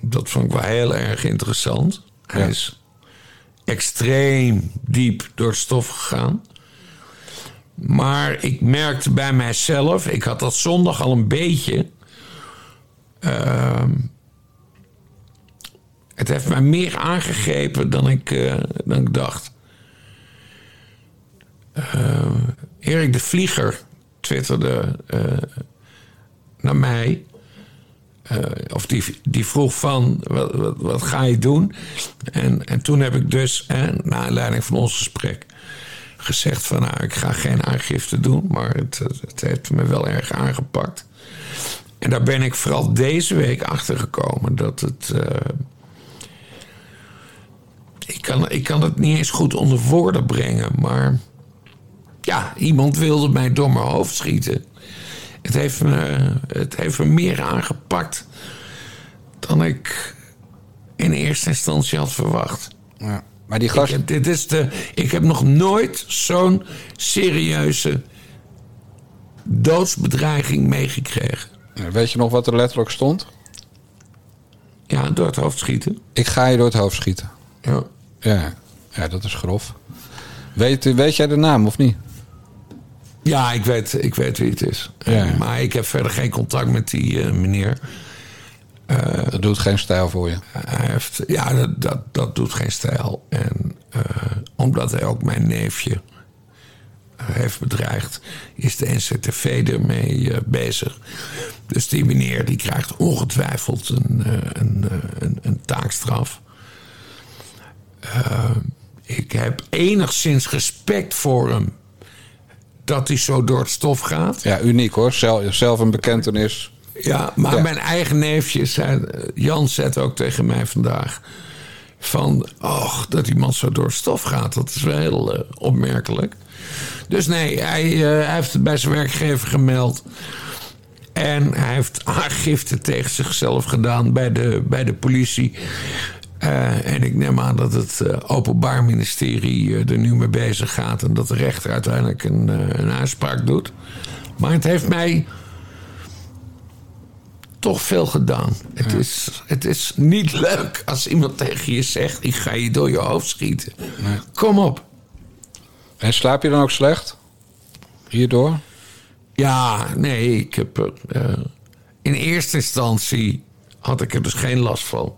Dat vond ik wel heel erg interessant. Hij Ja. is extreem diep door het stof gegaan. Maar ik merkte bij mijzelf, ik had dat zondag al een beetje. ehm, het heeft mij meer aangegrepen dan ik, eh, dan ik dacht. Eh, Erik de Vlieger twitterde eh, naar mij. Eh, of die, die vroeg van, wat, wat, wat ga je doen? En, en toen heb ik dus, eh, naar aanleiding van ons gesprek... gezegd van, nou, ik ga geen aangifte doen... maar het, het, heeft me wel erg aangepakt. En daar ben ik vooral deze week achter gekomen... dat het... eh, ik, kan, ik kan het niet eens goed onder woorden brengen, maar... Ja, iemand wilde mij door mijn hoofd schieten. Het heeft me, het heeft me meer aangepakt dan ik in eerste instantie had verwacht. Ja. Maar die gast... Ik heb, dit is de, ik heb nog nooit zo'n serieuze doodsbedreiging meegekregen. Weet je nog wat er letterlijk stond? Ja, door het hoofd schieten. Ik ga je door het hoofd schieten. Ja. Ja, ja dat is grof. Weet, weet jij de naam of niet? Ja, ik weet, ik weet wie het is. Ja. Maar ik heb verder geen contact met die eh, meneer. dat doet geen stijl voor je. Hij heeft, ja, dat, dat, dat doet geen stijl. En eh, omdat hij ook mijn neefje eh, heeft bedreigd, is de NCTV ermee eh, bezig. Dus die meneer die krijgt ongetwijfeld een, eh, een, eh, een, een taakstraf. Eh, ik heb enigszins respect voor hem dat hij zo door het stof gaat. Ja, uniek hoor. Zelf, zelf een bekentenis. Ja, maar Ja. mijn eigen neefje, zei, Jan, zet ook tegen mij vandaag... van, och, dat die man zo door het stof gaat. Dat is wel heel eh, opmerkelijk. Dus nee, hij, eh, hij heeft het bij zijn werkgever gemeld. En hij heeft aangifte tegen zichzelf gedaan bij de, bij de politie. Eh, en ik neem aan dat het eh, Openbaar Ministerie eh, er nu mee bezig gaat... en dat de rechter uiteindelijk een, een uitspraak doet. Maar het heeft mij toch veel gedaan. Het, is, het is niet leuk als iemand tegen je zegt: Ik ga je door je hoofd schieten. Kom op. En slaap je dan ook slecht? Hierdoor? Ja, nee, ik heb er. in eerste instantie had ik er dus geen last van.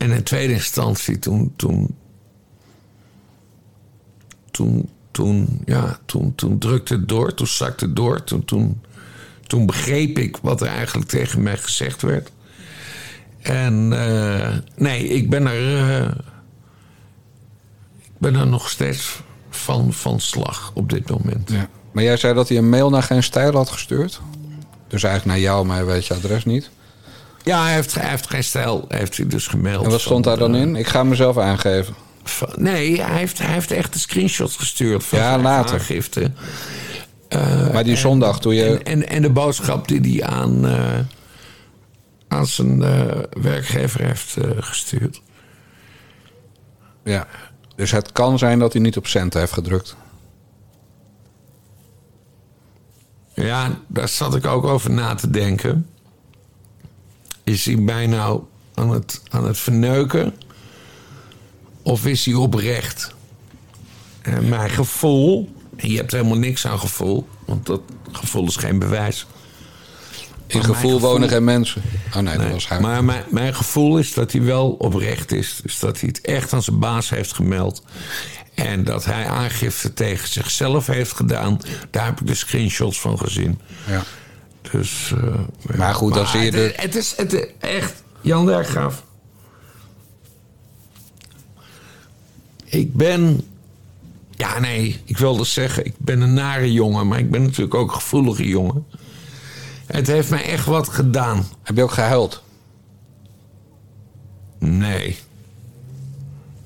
En in tweede instantie, toen. Toen, toen, toen, ja, toen, toen drukte het door, toen zakte het door. Toen, toen, toen begreep ik wat er eigenlijk tegen mij gezegd werd. En eh, nee, ik ben er. eh, ik ben er nog steeds van, van slag op dit moment. Ja. Maar jij zei dat hij een mail naar geen stijl had gestuurd. Dus eigenlijk naar jou, maar hij weet je adres niet. Ja, hij heeft, hij heeft geen stijl, heeft hij dus gemeld. En wat stond daar dan in? Ik ga mezelf aangeven. van- nee, hij heeft, hij heeft echt de screenshots gestuurd van Ja, later. aangifte. maar die en- zondag toen je... En, en, en de boodschap die hij aan, eh, aan zijn eh, werkgever heeft eh, gestuurd. Ja. Dus het kan zijn dat hij niet op cent heeft gedrukt. Ja, daar zat ik ook over na te denken. Is hij mij nou aan het, aan het verneuken? Of is hij oprecht? En mijn gevoel... En je hebt helemaal niks aan gevoel. Want dat gevoel is geen bewijs. In gevoel, wonen geen mensen. Oh nee, dat was hij. Maar mijn, mijn gevoel is dat hij wel oprecht is. Dus dat hij het echt aan zijn baas heeft gemeld. En dat hij aangifte tegen zichzelf heeft gedaan. Daar heb ik de screenshots van gezien. Ja. Dus, eh, Maar goed, zie je het, is het echt... Jan Dijkgraaf. Ik ben... Ja, nee, ik wilde zeggen, ik ben een nare jongen. Maar ik ben natuurlijk ook een gevoelige jongen. Het heeft mij echt wat gedaan. Heb je ook gehuild? Nee.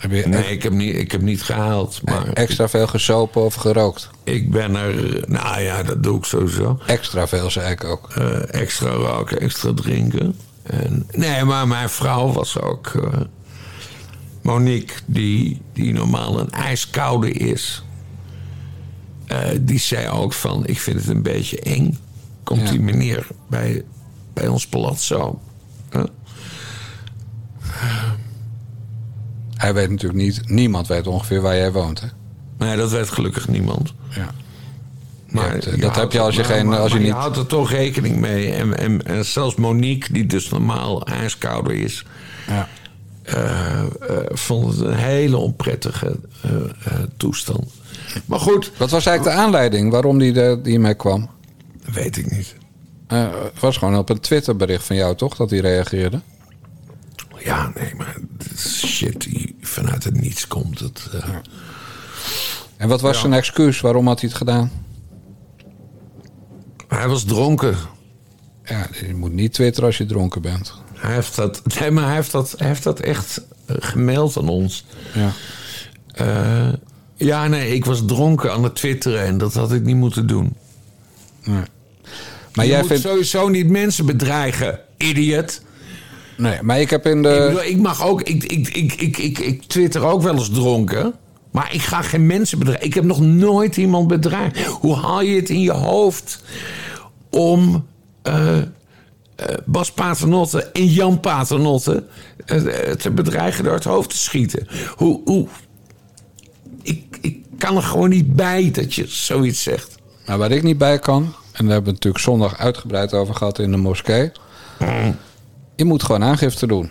Heb je Nee, ik heb niet, ik heb niet gehaald. Maar extra veel gesopen of gerookt? ik ben er... Nou ja, dat doe ik sowieso. Extra veel, zei ik ook. Eh, extra roken, extra drinken. En, nee, maar mijn vrouw was ook... eh, Monique, die, die normaal een ijskoude is... eh, die zei ook van... Ik vind het een beetje eng. Komt Ja. die meneer bij, bij ons palazzo. Huh? Hij weet natuurlijk niet... Niemand weet ongeveer waar jij woont, hè? Nee, dat weet gelukkig niemand. Ja. Maar dat, eh, je dat heb je als je er- geen- maar- als je niet- houdt er toch rekening mee. En, en, en zelfs Monique, die dus normaal ijskouder is... Ja. eh, eh, vond het een hele onprettige toestand. Maar goed, Wat was eigenlijk de aanleiding waarom die, de, die mee kwam? weet ik niet. Het was gewoon op een Twitterbericht van jou, toch? Dat hij reageerde. Ja, nee, maar shit die vanuit het niets komt. Het, eh, En wat was Ja. zijn excuus? Waarom had hij het gedaan? Hij was dronken. Ja, je moet niet twitteren als je dronken bent. Hij heeft dat, nee, maar hij heeft dat, hij heeft dat echt eh, gemaild aan ons. Ja. Eh, ja, nee, ik was dronken aan het twitteren en dat had ik niet moeten doen. Nee. Maar je jij moet vindt... sowieso niet mensen bedreigen, idiot. Nee, maar ik heb in Ik, de... bedoel, ik mag ook, ik, ik, ik, ik, ik, ik twitter ook wel eens dronken. Maar ik ga geen mensen bedreigen. Ik heb nog nooit iemand bedreigd. Hoe haal je het in je hoofd om eh, eh, Bas Paternotte en Jan Paternotte eh, te bedreigen door het hoofd te schieten? Hoe, hoe? Ik, ik kan er gewoon niet bij dat je zoiets zegt. Maar waar ik niet bij kan, en daar hebben we het natuurlijk zondag uitgebreid over gehad in de moskee. Je moet gewoon aangifte doen.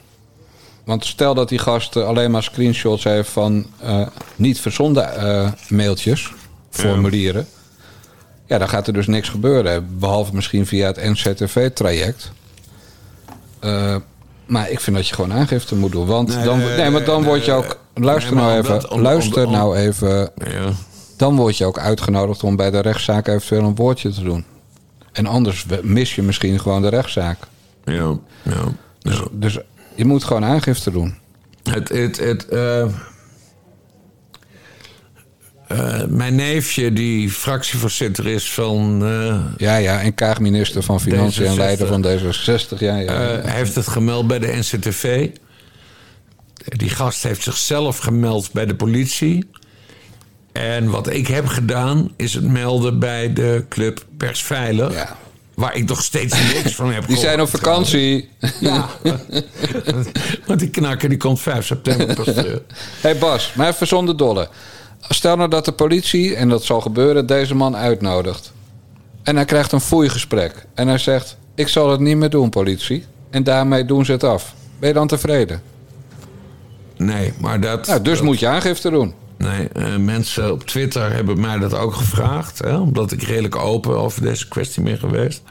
Want stel dat die gast eh, alleen maar screenshots heeft van eh, niet verzonden eh, mailtjes, formulieren. Ja, dan gaat er dus niks gebeuren. Behalve misschien via het NCTV-traject. Eh, maar ik vind dat je gewoon aangifte moet doen. Want Nee, dan, nee, maar dan nee, word je ook. Luister nou even. om- luister om- nou even. Ja. Dan word je ook uitgenodigd om bij de rechtszaak eventueel een woordje te doen. En anders mis je misschien gewoon de rechtszaak. Ja, ja. Dus, dus je moet gewoon aangifte doen. Het, het, het, eh, eh, mijn neefje, die fractievoorzitter is van. eh, Ja, ja, en kaagminister van Financiën en D66. leider van D66. Ja, ja. heeft het gemeld bij de NCTV. Die gast heeft zichzelf gemeld bij de politie. En wat ik heb gedaan, is het melden bij de club Persveilig. Waar ik nog steeds niks van heb Die zijn op vakantie. Ja. Want die knakker die komt 5 september pas terug. hey Bas, maar even zonder dolle. Stel nou dat de politie, en dat zal gebeuren, deze man uitnodigt. En hij krijgt een foeigesprek. En hij zegt, ik zal het niet meer doen, politie. En daarmee doen ze het af. Ben je dan tevreden? Nee, maar dat... Nou, dus moet je aangifte doen. Nee, eh, mensen op Twitter hebben mij dat ook gevraagd. Hè, omdat ik redelijk open over deze kwestie ben geweest.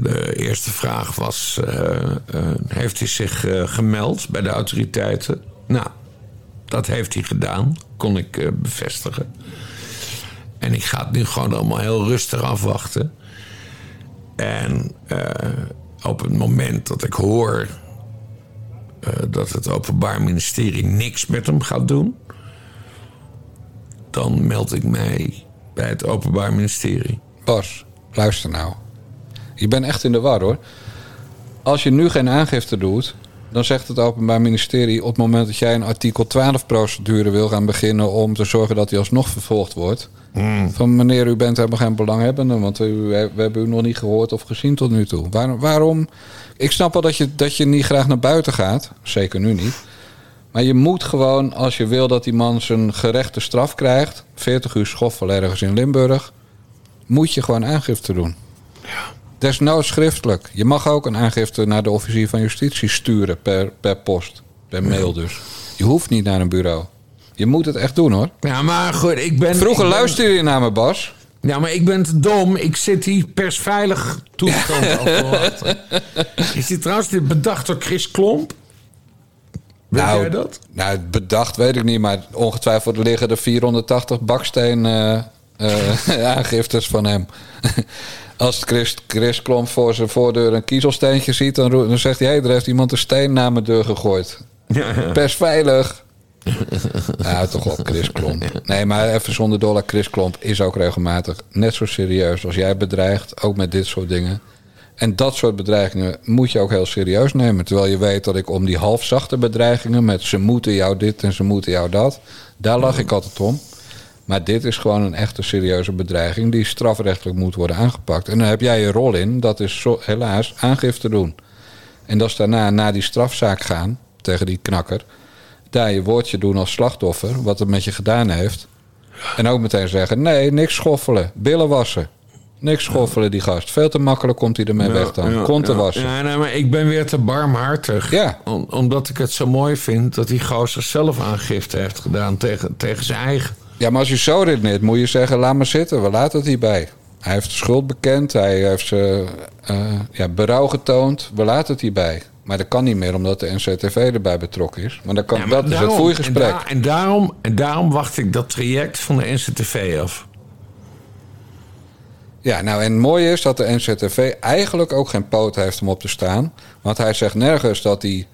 De eerste vraag was: eh, eh, heeft hij zich gemeld bij de autoriteiten? Nou, dat heeft hij gedaan, kon ik bevestigen. En ik ga het nu gewoon allemaal heel rustig afwachten. En op het moment dat ik hoor dat het Openbaar Ministerie niks met hem gaat doen, dan meld ik mij bij het Openbaar Ministerie. Bas, luister nou. Je bent echt in de war hoor. Als je nu geen aangifte doet, dan zegt het Openbaar Ministerie op het moment dat jij een artikel 12 procedure wil gaan beginnen om te zorgen dat hij alsnog vervolgd wordt. Van meneer, u bent helemaal geen belanghebbende, want u, we hebben u nog niet gehoord of gezien tot nu toe. Waarom? waarom? Ik snap wel dat je, dat je niet graag naar buiten gaat, zeker nu niet. Maar je moet gewoon, als je wil dat die man zijn gerechte straf krijgt, 40 uur schoffel ergens in Limburg, moet je gewoon aangifte doen. Desnoods schriftelijk. Je mag ook een aangifte naar de officier van justitie sturen per, per post, per mail dus. Je hoeft niet naar een bureau. Je moet het echt doen hoor. Ja, maar goed, ik ben. Vroeger ik ben- luisterde je naar me, Bas. Ja, maar ik ben te dom. Ik zit die persveilig toestand. Is die trouwens dit bedacht door Chris Klomp? Weet jij dat? Nou, bedacht weet ik niet, maar ongetwijfeld liggen er 480 baksteen eh, eh, aangiftes van hem. Als Chris, Chris Klomp voor zijn voordeur een kiezelsteentje ziet, dan, zegt hij: hé, er heeft iemand een steen naar mijn deur gegooid. Persveilig. Ja, toch wel Chris Klomp. Nee, maar even zonder dollar. Chris Klomp is ook regelmatig net zo serieus als jij bedreigt. Ook met dit soort dingen. En dat soort bedreigingen moet je ook heel serieus nemen. Terwijl je weet dat ik om die halfzachte bedreigingen... met ze moeten jou dit en ze moeten jou dat... daar lach ik altijd om. Maar dit is gewoon een echte serieuze bedreiging... die strafrechtelijk moet worden aangepakt. En dan heb jij je rol in. Dat is zo, helaas aangifte doen. En dat is daarna naar die strafzaak gaan tegen die knakker. Je woordje doen als slachtoffer, wat het met je gedaan heeft. En ook meteen zeggen: nee, niks schoffelen, billen wassen. Niks schoffelen, die gast. Veel te makkelijk komt hij ermee weg dan. Ja, ja. wassen. Ja, nee, maar ik ben weer te barmhartig. Ja. Om- omdat ik het zo mooi vind dat die gozer zelf aangifte heeft gedaan tegen, tegen zijn eigen. Ja, maar als je zo redeneert, moet je zeggen: laat maar zitten, we laten het hierbij. Hij heeft de schuld bekend, hij heeft zijn eh, ja, berouw getoond, we laten het hierbij. Maar dat kan niet meer omdat de NCTV erbij betrokken is. Maar, dan kan, Ja, maar dat is het voergesprek. En, daar- en, daarom, en daarom wacht ik dat traject van de NCTV af. Ja, nou en het mooie is dat de NZTV eigenlijk ook geen poot heeft om op te staan. Want hij zegt nergens dat hij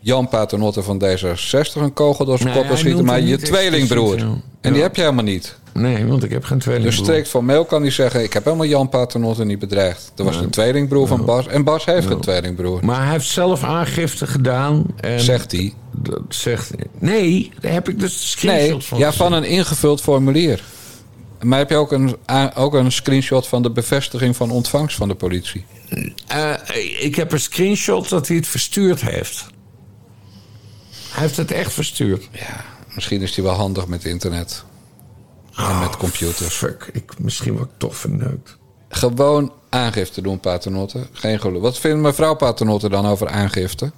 Jan Paternotte van D66 een kogel door zijn kop wil schieten, maar je tweelingbroer. ja. En die heb je helemaal niet. Nee, want ik heb geen Dus tweelingbroer. strikt formeel kan hij zeggen: Ik heb helemaal Jan Paternotte niet bedreigd. Dat was Nee. een tweelingbroer van Bas. En Bas heeft Ja. geen tweelingbroer. Maar hij heeft zelf aangifte gedaan. En Zegt hij. Dat zegt Nee, daar heb ik dus Nee, screenshots van. ja, gezien. van een ingevuld formulier. Maar heb je ook een, ook een screenshot van de bevestiging van ontvangst van de politie? Eh, ik heb een screenshot dat hij het verstuurd heeft. Hij heeft het echt verstuurd. Ja, misschien is hij wel handig met internet. En met computers. Fuck, ik, misschien word ik toch verneukt. Gewoon aangifte doen, Paternotte. Geen geluk. Wat vindt mevrouw Paternotte dan over aangifte?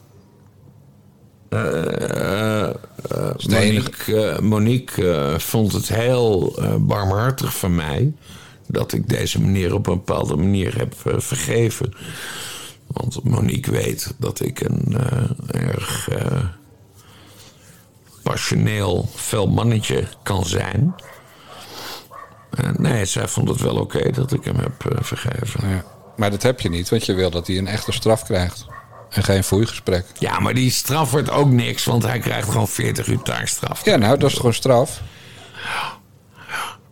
Enige- Monique, eh, Monique vond het heel barmhartig van mij dat ik deze meneer op een bepaalde manier heb vergeven. Want Monique weet dat ik een erg passioneel, fel mannetje kan zijn. Eh, nee, zij vond het wel oké dat ik hem heb eh, vergeven. Ja. Maar dat heb je niet, want je wil dat hij een echte straf krijgt. En geen foeigesprek. Ja, maar die straf wordt ook niks, want hij krijgt gewoon 40 uur taakstraf. Ja, nou, dat is gewoon straf.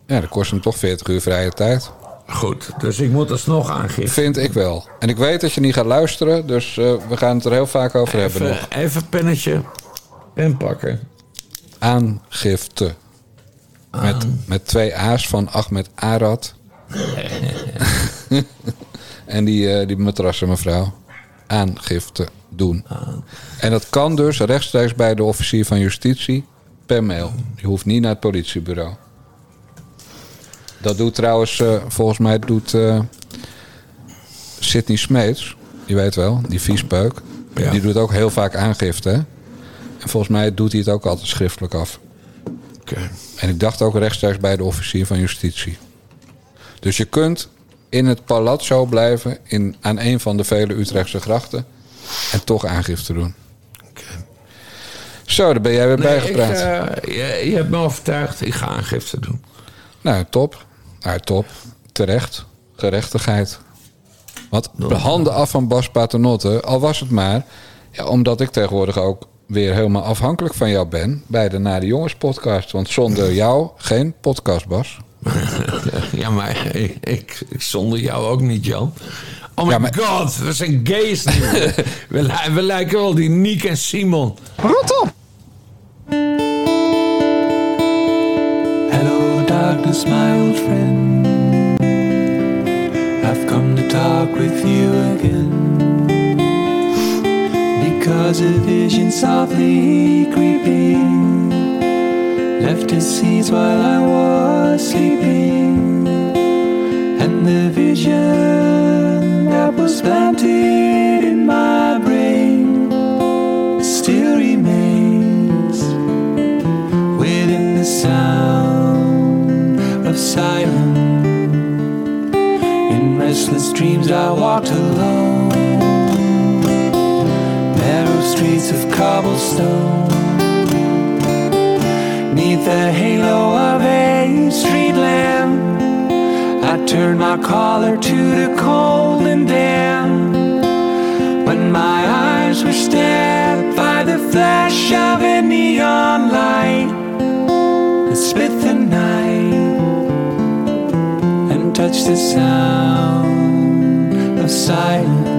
Ja, dat kost hem toch 40 uur vrije tijd. Goed, dus ik moet alsnog aangifte. Vind ik wel. En ik weet dat je niet gaat luisteren, dus eh, we gaan het er heel vaak over hebben nog. Even, even pennetje, pen pakken. Aangifte. Met, met twee A's van Ahmed Arad. en die, eh, die matrassen mevrouw. Aangifte doen. En dat kan dus rechtstreeks bij de officier van justitie per mail. Je hoeft niet naar het politiebureau. Dat doet trouwens, eh, volgens mij doet eh Sidney Smeets, je weet wel, die viespeuk. Die doet ook heel vaak aangifte. Hè? En volgens mij doet hij het ook altijd schriftelijk af. En ik dacht ook rechtstreeks bij de officier van justitie. Dus je kunt in het palazzo blijven in, aan een van de vele Utrechtse grachten. En toch aangifte doen. Zo, daar ben jij weer Nee, bijgepraat. ik, eh, je, je hebt me overtuigd, ik ga aangifte doen. Nou, top. Nou, top. Terecht. Gerechtigheid. Want de handen af van Bas Paternotte, al was het maar... Ja, omdat ik tegenwoordig ook weer helemaal afhankelijk van jou ben... bij de Nare Jongens podcast. Want zonder jou geen podcast, Bas. ja, maar ik, ik, ik zonder jou ook niet, Jan. Oh my god, we zijn gays nu. we, li- we lijken wel die Niek en Simon. Rot op! Hello, darkness, my old friend. I've come to talk with you again. Because a vision softly creeping left its seeds while I was sleeping. And the vision that was planted in my brain still remains within the sound of silence. In restless dreams, I walked alone, streets of cobblestone. Neath the halo of a street lamp, I turned my collar to the cold and damp. When my eyes were stabbed by the flash of a neon light that split the night and touched the sound of silence.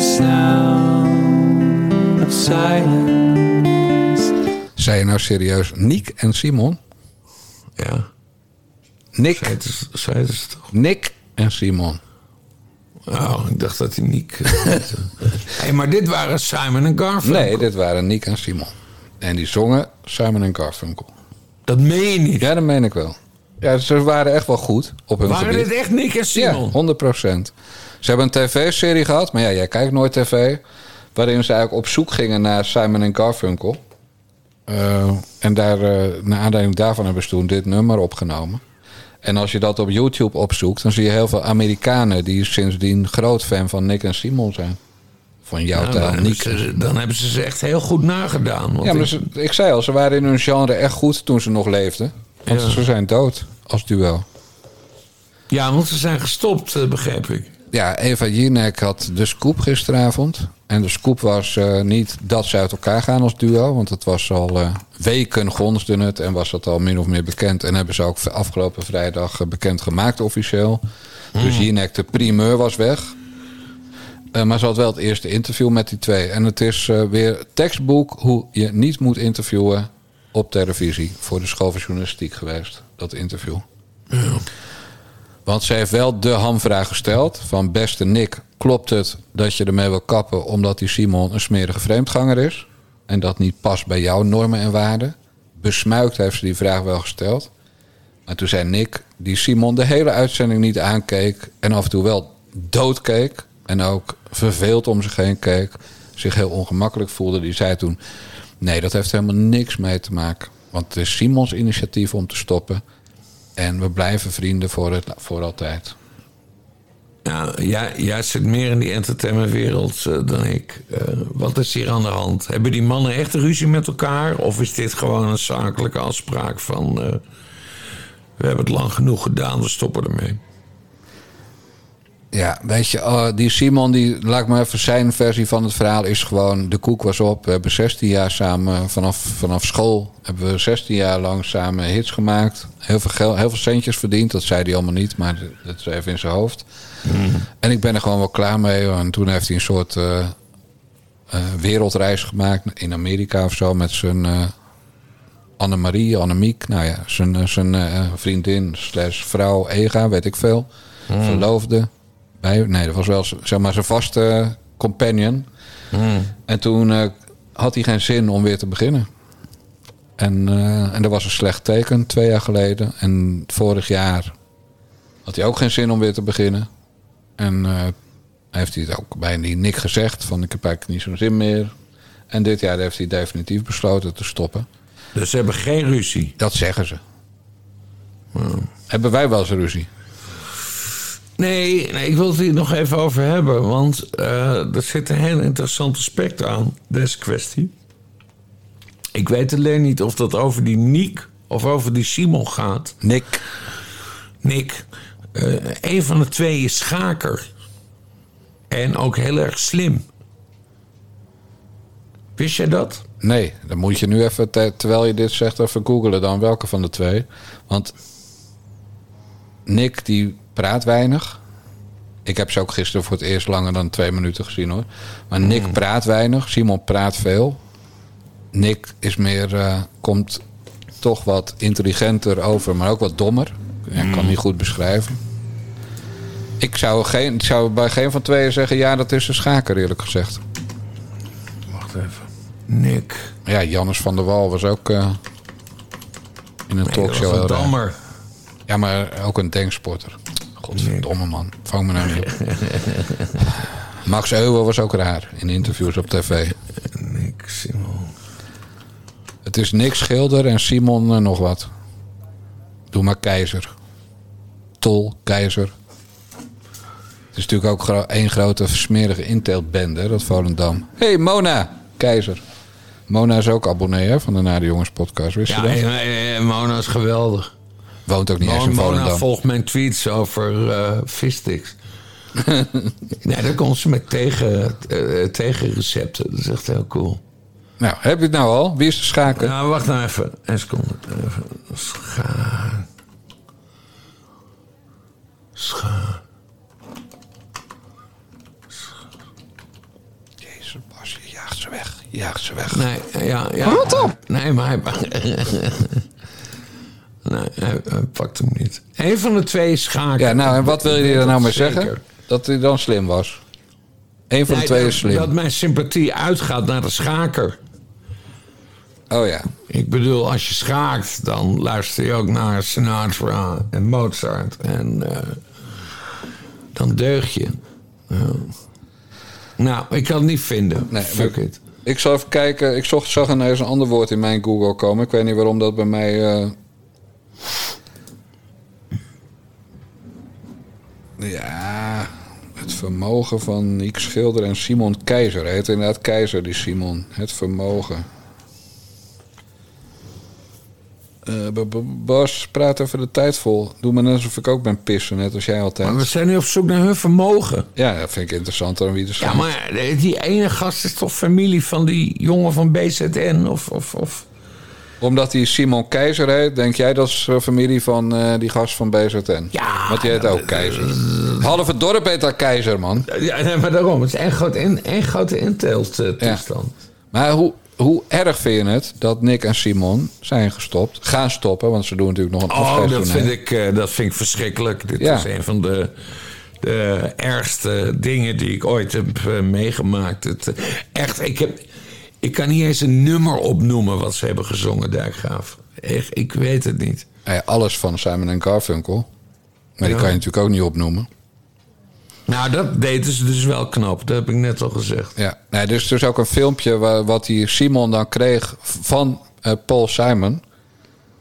Sound of silence. Zei je nou serieus Niek en Simon? Ja. Nick. Zij is het toch? Nick en Simon. Oh, ik dacht dat hij Niek... hey, maar dit waren Simon en Garfunkel. Nee, dit waren Nick en Simon. En die zongen Simon en Garfunkel. Dat meen je niet? Ja, dat meen ik wel. Ja, ze waren echt wel goed op hun Waren gebied. dit echt Nick en Simon? Ja, 100 procent. Ze hebben een tv-serie gehad, maar ja, jij kijkt nooit tv. Waarin ze eigenlijk op zoek gingen naar Simon en Garfunkel. Eh, en daar, eh, naar aanleiding daarvan hebben ze toen dit nummer opgenomen. En als je dat op YouTube opzoekt, dan zie je heel veel Amerikanen die sindsdien groot fan van Nick en Simon zijn. Van jouw Nou, taal, dan, hebben Nick. ze, dan hebben ze ze echt heel goed nagedaan. Want Ja, maar ik- ze- ik zei al, ze waren in hun genre echt goed toen ze nog leefden. Want Ja. ze zijn dood als duo. ja, want ze zijn gestopt, eh, begreep ik. Ja, Eva Jinek had de scoop gisteravond. En de scoop was eh, niet dat ze uit elkaar gaan als duo. Want het was al eh, weken gonsde het en was dat al min of meer bekend. En hebben ze ook afgelopen vrijdag eh, bekend gemaakt officieel. Dus Jinek, de primeur, was weg. Maar ze had wel het eerste interview met die twee. En het is weer tekstboek hoe je niet moet interviewen op televisie. Voor de school van journalistiek geweest, dat interview. Want ze heeft wel de hamvraag gesteld van beste Nick, klopt het dat je ermee wil kappen omdat die Simon een smerige vreemdganger is? En dat niet past bij jouw normen en waarden? Besmuikt heeft ze die vraag wel gesteld. Maar toen zei Nick, die Simon de hele uitzending niet aankeek en af en toe wel doodkeek en ook verveeld om zich heen keek, zich heel ongemakkelijk voelde, die zei toen: Nee, dat heeft helemaal niks mee te maken. Want het is Simons initiatief om te stoppen. En we blijven vrienden voor, het, voor altijd. Ja, jij, zit meer in die entertainmentwereld eh, dan ik. Eh, wat is hier aan de hand? Hebben die mannen echt ruzie met elkaar? Of is dit gewoon een zakelijke afspraak van... eh, we hebben het lang genoeg gedaan, we stoppen ermee. Ja, weet je, oh, die Simon, die, laat ik maar even zijn versie van het verhaal, is gewoon: de koek was op. We hebben 16 jaar samen, vanaf, vanaf school, hebben we 16 jaar lang samen hits gemaakt. Heel veel, geld, heel veel centjes verdiend, dat zei hij allemaal niet, maar dat is even in zijn hoofd. En ik ben er gewoon wel klaar mee. En toen heeft hij een soort eh, eh, wereldreis gemaakt in Amerika of zo met zijn eh Annemarie, Annemiek, nou ja, zijn, zijn vriendin slash vrouw Ega, weet ik veel. Hmm. Verloofde. Bij, nee, dat was wel zeg maar zijn vaste companion. Hmm. En toen eh, had hij geen zin om weer te beginnen. En, eh, en dat was een slecht teken twee jaar geleden. En vorig jaar had hij ook geen zin om weer te beginnen. En eh, heeft hij het ook bij Nick gezegd: van ik heb eigenlijk niet zo'n zin meer. En dit jaar heeft hij definitief besloten te stoppen. Dus ze hebben geen ruzie? Dat zeggen ze. Hebben wij wel eens ruzie? Nee, nee, ik wil het hier nog even over hebben. Want eh, er zit een heel interessant aspect aan, deze kwestie. Ik weet alleen niet of dat over die Niek of over die Simon gaat. Nick. Nick. Eh, een van de twee is schaker. En ook heel erg slim. Wist jij dat? Nee, dan moet je nu even, te- terwijl je dit zegt, even googelen dan welke van de twee. Want Nick die praat weinig. Ik heb ze ook gisteren voor het eerst langer dan twee minuten gezien hoor. Maar Nick praat weinig, Simon praat veel. Nick is meer, eh, komt toch wat intelligenter over, maar ook wat dommer. Ja, ik kan niet goed beschrijven. Ik zou, geen, ik zou bij geen van tweeën zeggen, ja, dat is een schaker eerlijk gezegd. Wacht even. Nick. Ja, Jannes van der Wal was ook eh, in een talkshow een dammer. Ja, maar ook een denksporter. Godverdomme man, vang me nou niet op. Max Euwe was ook raar in interviews op tv. Nick Simon. Het is Nick Schilder en Simon eh, nog wat. Doe maar Keizer. Tol, Keizer. Het is natuurlijk ook gro- één grote smerige inteeltbende, hè, dat Volendam. Hé, hey, Mona! Keizer. Mona is ook abonnee hè, van de Nade Jongens podcast, wist Ja, je dat? eh, Mona is geweldig. Woont ook niet eens in Mona Volendam. volgt mijn tweets over vissticks. nee, dan komt ze met tegen, eh, tegenrecepten. Dat is echt heel cool. Nou, heb je het nou al? Wie is de schaker? Nou, wacht nou even. Een seconde. Even. Scha... Scha... Jezus, Bas, je jaagt ze weg. Je jaagt ze weg. Nee, ja, ja. Rot op! Nee, maar hij... nee, hij, hij pakt hem niet. Een van de twee is schaken. Ja, nou, en wat wil je Ik er weet nou mee zeker. zeggen? Dat hij dan slim was. Eén van de twee dat- is slim. Dat mijn sympathie uitgaat naar de schaker. Oh ja. Ik bedoel, als je schaakt, dan luister je ook naar Sinatra en Mozart. En eh, dan deug je. Nou, ik kan het niet vinden. Nee, Fuck maar- it. Ik zal even kijken. Ik zocht, zag ineens een ander woord in mijn Google komen. Ik weet niet waarom dat bij mij. eh, Ja, het vermogen van Niek Schilder en Simon Keizer. Hij heet inderdaad Keizer, die Simon. Het vermogen. Eh, Bas, praat even de tijd vol. Doe maar net alsof ik ook ben pissen, net als jij altijd. Maar we zijn nu op zoek naar hun vermogen. Ja, dat vind ik interessanter dan wie er Ja, staat. maar die ene gast is toch familie van die jongen van BZN? Of, of, of... Omdat hij Simon Keizer heet, denk jij dat is eh, familie van eh, die gast van BZN? Ja. Want die heet ook Keizer. Half het dorp heet daar Keizer, man. Ja, nee, maar daarom. Het is één grote, één, één grote inteeltoestand. Maar hoe, hoe erg vind je het dat Nick en Simon zijn gestopt? Gaan stoppen, want ze doen natuurlijk nog een Oh, dat vind, ik, eh, dat vind ik verschrikkelijk. Dit Ja. is een van de, de ergste dingen die ik ooit heb eh, meegemaakt. Het, eh, echt, ik, heb, ik kan niet eens een nummer opnoemen wat ze hebben gezongen, Dijkgraaf. Echt, ik weet het niet. Alles van Simon en Garfunkel. Maar die kan je natuurlijk ook niet opnoemen. Nou, dat deden ze dus wel knap. Dat heb ik net al gezegd. Ja, nee, dus er is ook een filmpje waar, wat die Simon dan kreeg van eh, Paul Simon.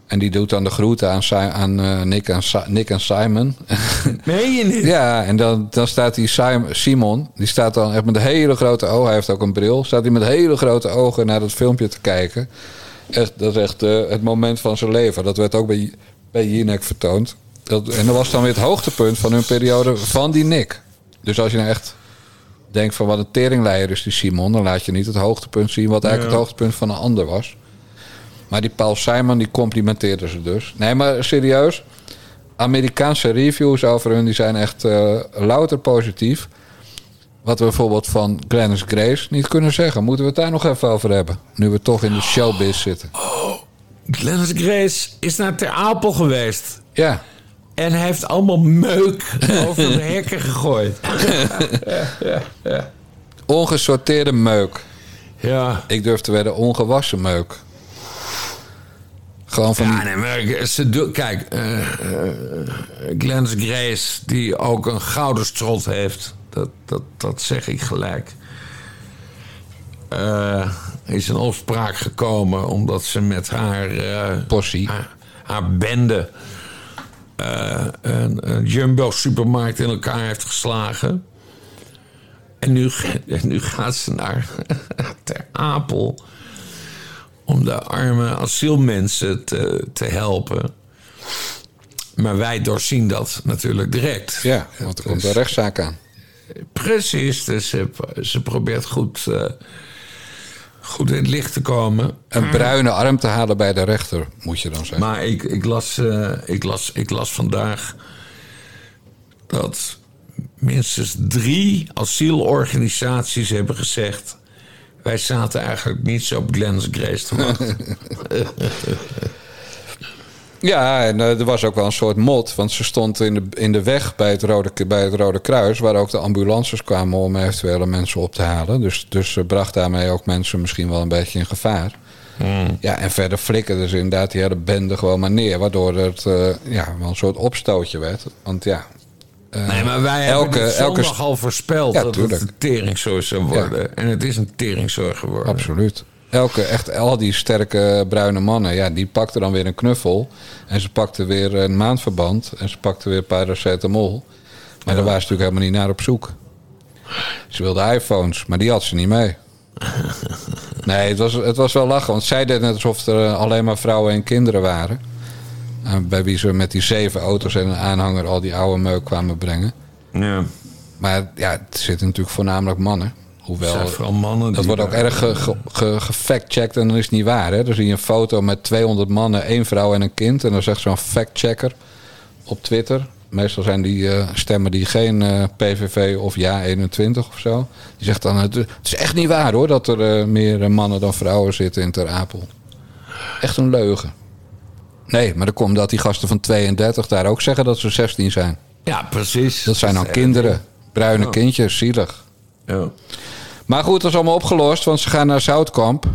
En die doet dan de groeten aan, Si- aan eh, Nick, en Si- Nick en Simon. Meen je niet? Ja, en dan, dan staat die Sim- Simon, die staat dan echt met hele grote ogen. Hij heeft ook een bril. Staat hij met hele grote ogen naar dat filmpje te kijken. Echt, dat is echt eh, het moment van zijn leven. Dat werd ook bij, bij Jinek vertoond. Dat, en dat was dan weer het hoogtepunt van hun periode van die Nick. Dus als je nou echt denkt van wat een teringleier is die Simon... dan laat je niet het hoogtepunt zien wat eigenlijk Ja. het hoogtepunt van een ander was. Maar die Paul Simon, die complimenteerde ze dus. Nee, maar serieus. Amerikaanse reviews over hun, die zijn echt eh, louter positief. Wat we bijvoorbeeld van Glennis Grace niet kunnen zeggen. Moeten we het daar nog even over hebben? Nu we toch in de showbiz zitten. Glennis Grace is naar Ter Apel geweest. Ja. En hij heeft allemaal meuk over de hekken gegooid. ja, ja, ja. Ongesorteerde meuk. Ja. Ik durf te wedden, ongewassen meuk. Gewoon van Ja, nee, maar ze kijk, eh eh, Glennis Grace, die ook een gouden strot heeft, dat, dat, dat zeg ik gelijk. Eh, is in opspraak gekomen omdat ze met haar. eh, Possie. Haar, haar bende. een, een Jumbo-supermarkt in elkaar heeft geslagen. En nu, en nu gaat ze naar Ter Apel om de arme asielmensen te, te helpen. Maar wij doorzien dat natuurlijk direct. Ja, want er komt een rechtszaak aan. Precies, dus ze, ze probeert goed, eh, goed in het licht te komen. Een bruine arm te halen bij de rechter, moet je dan zeggen. Maar ik, ik, las, eh, ik, las, ik las vandaag dat minstens drie asielorganisaties hebben gezegd... wij zaten eigenlijk niet zo op Glennis Grace te wachten. Ja, en eh, er was ook wel een soort mot. Want ze stond in de, in de weg bij het, Rode, bij het Rode Kruis... waar ook de ambulances kwamen om eventuele mensen op te halen. Dus, dus ze bracht daarmee ook mensen misschien wel een beetje in gevaar. Ja, en verder flikkerde ze inderdaad die hele bende gewoon maar neer... waardoor het eh, ja, wel een soort opstootje werd. Want ja... eh, Nee, maar wij elke, hebben elke zondag al voorspeld Ja, dat tuurlijk. het een teringzooi zou worden. En het is een teringzooi geworden. Absoluut. Elke, echt, al die sterke bruine mannen, ja, die pakten dan weer een knuffel. En ze pakten weer een maandverband. En ze pakten weer paracetamol. Maar daar waren ze natuurlijk helemaal niet naar op zoek. Ze wilden iPhones, maar die had ze niet mee. Nee, het was, het was wel lachen. Want zij deed net alsof er eh, alleen maar vrouwen en kinderen waren. Eh, bij wie ze met die zeven auto's en een aanhanger al die oude meuk kwamen brengen. Ja. Maar ja, het zitten natuurlijk voornamelijk mannen. Hoewel, vooral mannen dat wordt ook erg ge- ge- ge- gefact-checked en dan is het niet waar. Hè? Dan zie je een foto met 200 mannen, één vrouw en een kind. En dan zegt zo'n fact-checker op Twitter. Meestal zijn die eh, stemmen die geen eh, PVV of Ja 21 of zo. Die zegt dan, het, het is echt niet waar hoor... dat er eh, meer mannen dan vrouwen zitten in Ter Apel. Echt een leugen. Nee, maar dan komt dat die gasten van 32 daar ook zeggen dat ze 16 zijn. Ja, precies. Dat zijn dan Dat kinderen. Bruine kindjes, zielig. Ja. Maar goed, dat is allemaal opgelost, want ze gaan naar Zoutkamp.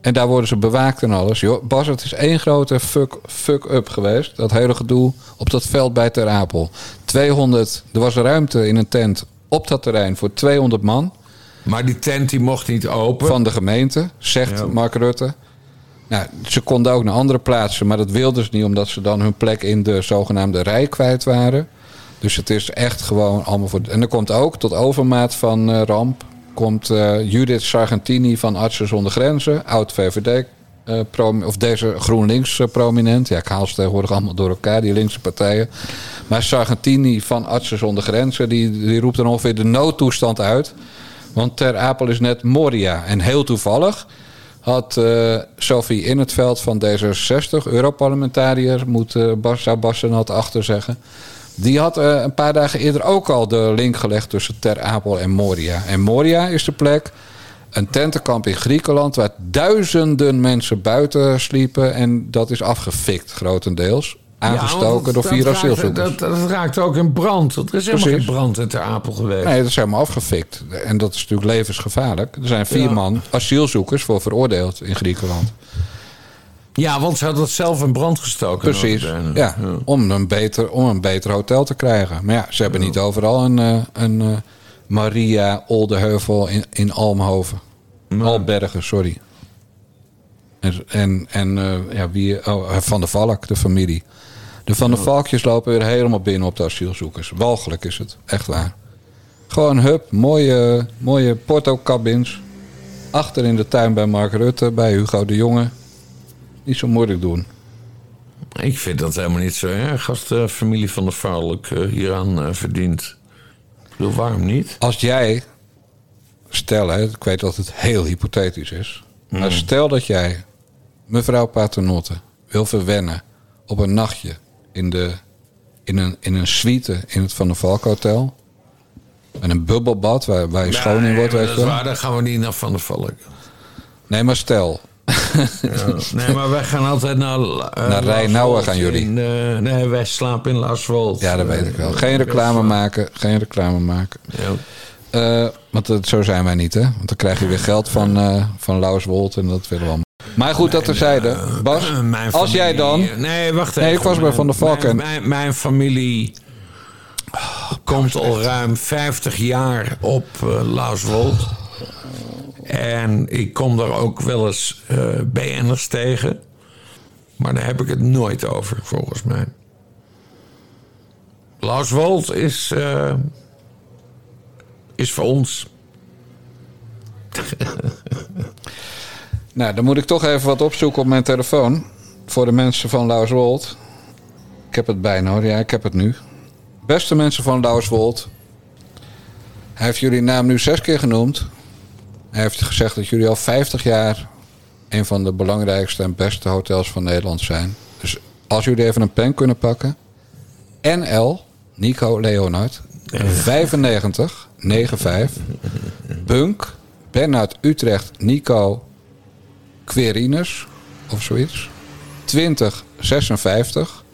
En daar worden ze bewaakt en alles. Joh, Bas, het is één grote fuck- fuck-up geweest. Dat hele gedoe op dat veld bij Ter Apel. 200, er was ruimte in een tent op dat terrein voor 200 man. Maar die tent die mocht niet open. Van de gemeente, zegt Ja. Mark Rutte. Nou, ze konden ook naar andere plaatsen, maar dat wilden ze niet... omdat ze dan hun plek in de zogenaamde rij kwijt waren. Dus het is echt gewoon allemaal voor... En er komt ook, tot overmaat van eh, ramp... komt eh, Judith Sargentini van Artsen zonder Grenzen... oud-VVD eh, prom- of deze GroenLinks-prominent. ja, ik haal ze tegenwoordig allemaal door elkaar, die linkse partijen. Maar Sargentini van Artsen zonder Grenzen, die, die roept dan ongeveer de noodtoestand uit. Want Ter Apel is net Moria. En heel toevallig had eh, Sophie in het veld van D66, Europarlementariër, moet uh, zou had achter zeggen. Die had eh, een paar dagen eerder ook al de link gelegd tussen Ter Apel en Moria. En Moria is de plek, een tentenkamp in Griekenland, waar duizenden mensen buiten sliepen. En dat is afgefikt, grotendeels. Aangestoken Ja, door dat vier raakt- asielzoekers. Dat, dat raakt ook in brand. Er is helemaal Precies. geen brand in Ter Apel geweest. Nee, dat is helemaal afgefikt. En dat is natuurlijk levensgevaarlijk. Er zijn vier Ja. man asielzoekers voor veroordeeld in Griekenland. Ja, want ze hadden het zelf in brand gestoken. Precies. Ja, Om, een beter, om een beter hotel te krijgen. Maar ja, ze hebben niet overal een, eh, een eh, Maria Oldeheuvel in, in Almhoven. Albergen, sorry. En, en, en eh, ja, wie, oh, Van der Valk, de familie. De Van der Valkjes lopen weer helemaal binnen op de asielzoekers. Walgelijk is het, echt waar. Gewoon hup, mooie, mooie porto-cabins. Achter in de tuin bij Mark Rutte, bij Hugo de Jonge. Niet zo moeilijk doen. Ik vind dat helemaal niet zo erg als de familie van de Vaarlijk eh, hieraan eh, verdient. Ik bedoel, waarom niet? Als jij, stel, hè, ik weet dat het heel hypothetisch is. Maar stel dat jij mevrouw Paternotte wil verwennen op een nachtje in, de, in, een, in een suite in het Van der Valk Hotel. Met een bubbelbad waar, waar je schoon in wordt. Nee, Weet dat is waar, daar gaan we niet naar Van der Valk. Nee, maar stel. Nee, maar wij gaan altijd naar... eh, Naar Rijnauwen Laaswold gaan jullie. in, eh, nee, wij slapen in Laaswold. Ja, dat weet ik wel. Geen reclame maken. Geen reclame maken. Eh, want dat, zo zijn wij niet, hè? Want dan krijg je weer geld van, eh van Lauswold en dat willen we allemaal. Maar goed, dat terzijde. Bas, Mijn als jij dan... Nee, wacht even. Nee, ik was bij Van der Valk Mijn, mijn, mijn familie komt al ruim 50 jaar op uh, Lauswold. En ik kom daar ook wel eens eh BN'ers tegen. Maar daar heb ik het nooit over, volgens mij. Lauswold is, eh, is voor ons. Nou, dan moet ik toch even wat opzoeken op mijn telefoon. Voor de mensen van Lauswold. Ik heb het bijna hoor. Ja, ik heb het nu. Beste mensen van Lauswold. Hij heeft jullie naam nu zes keer genoemd. Hij heeft gezegd dat jullie al 50 jaar... een van de belangrijkste en beste hotels van Nederland zijn. Dus als jullie even een pen kunnen pakken. NL, Nico Leonard. 95 95 Bunk, Bernard Utrecht, Nico Querinus of zoiets. 20 56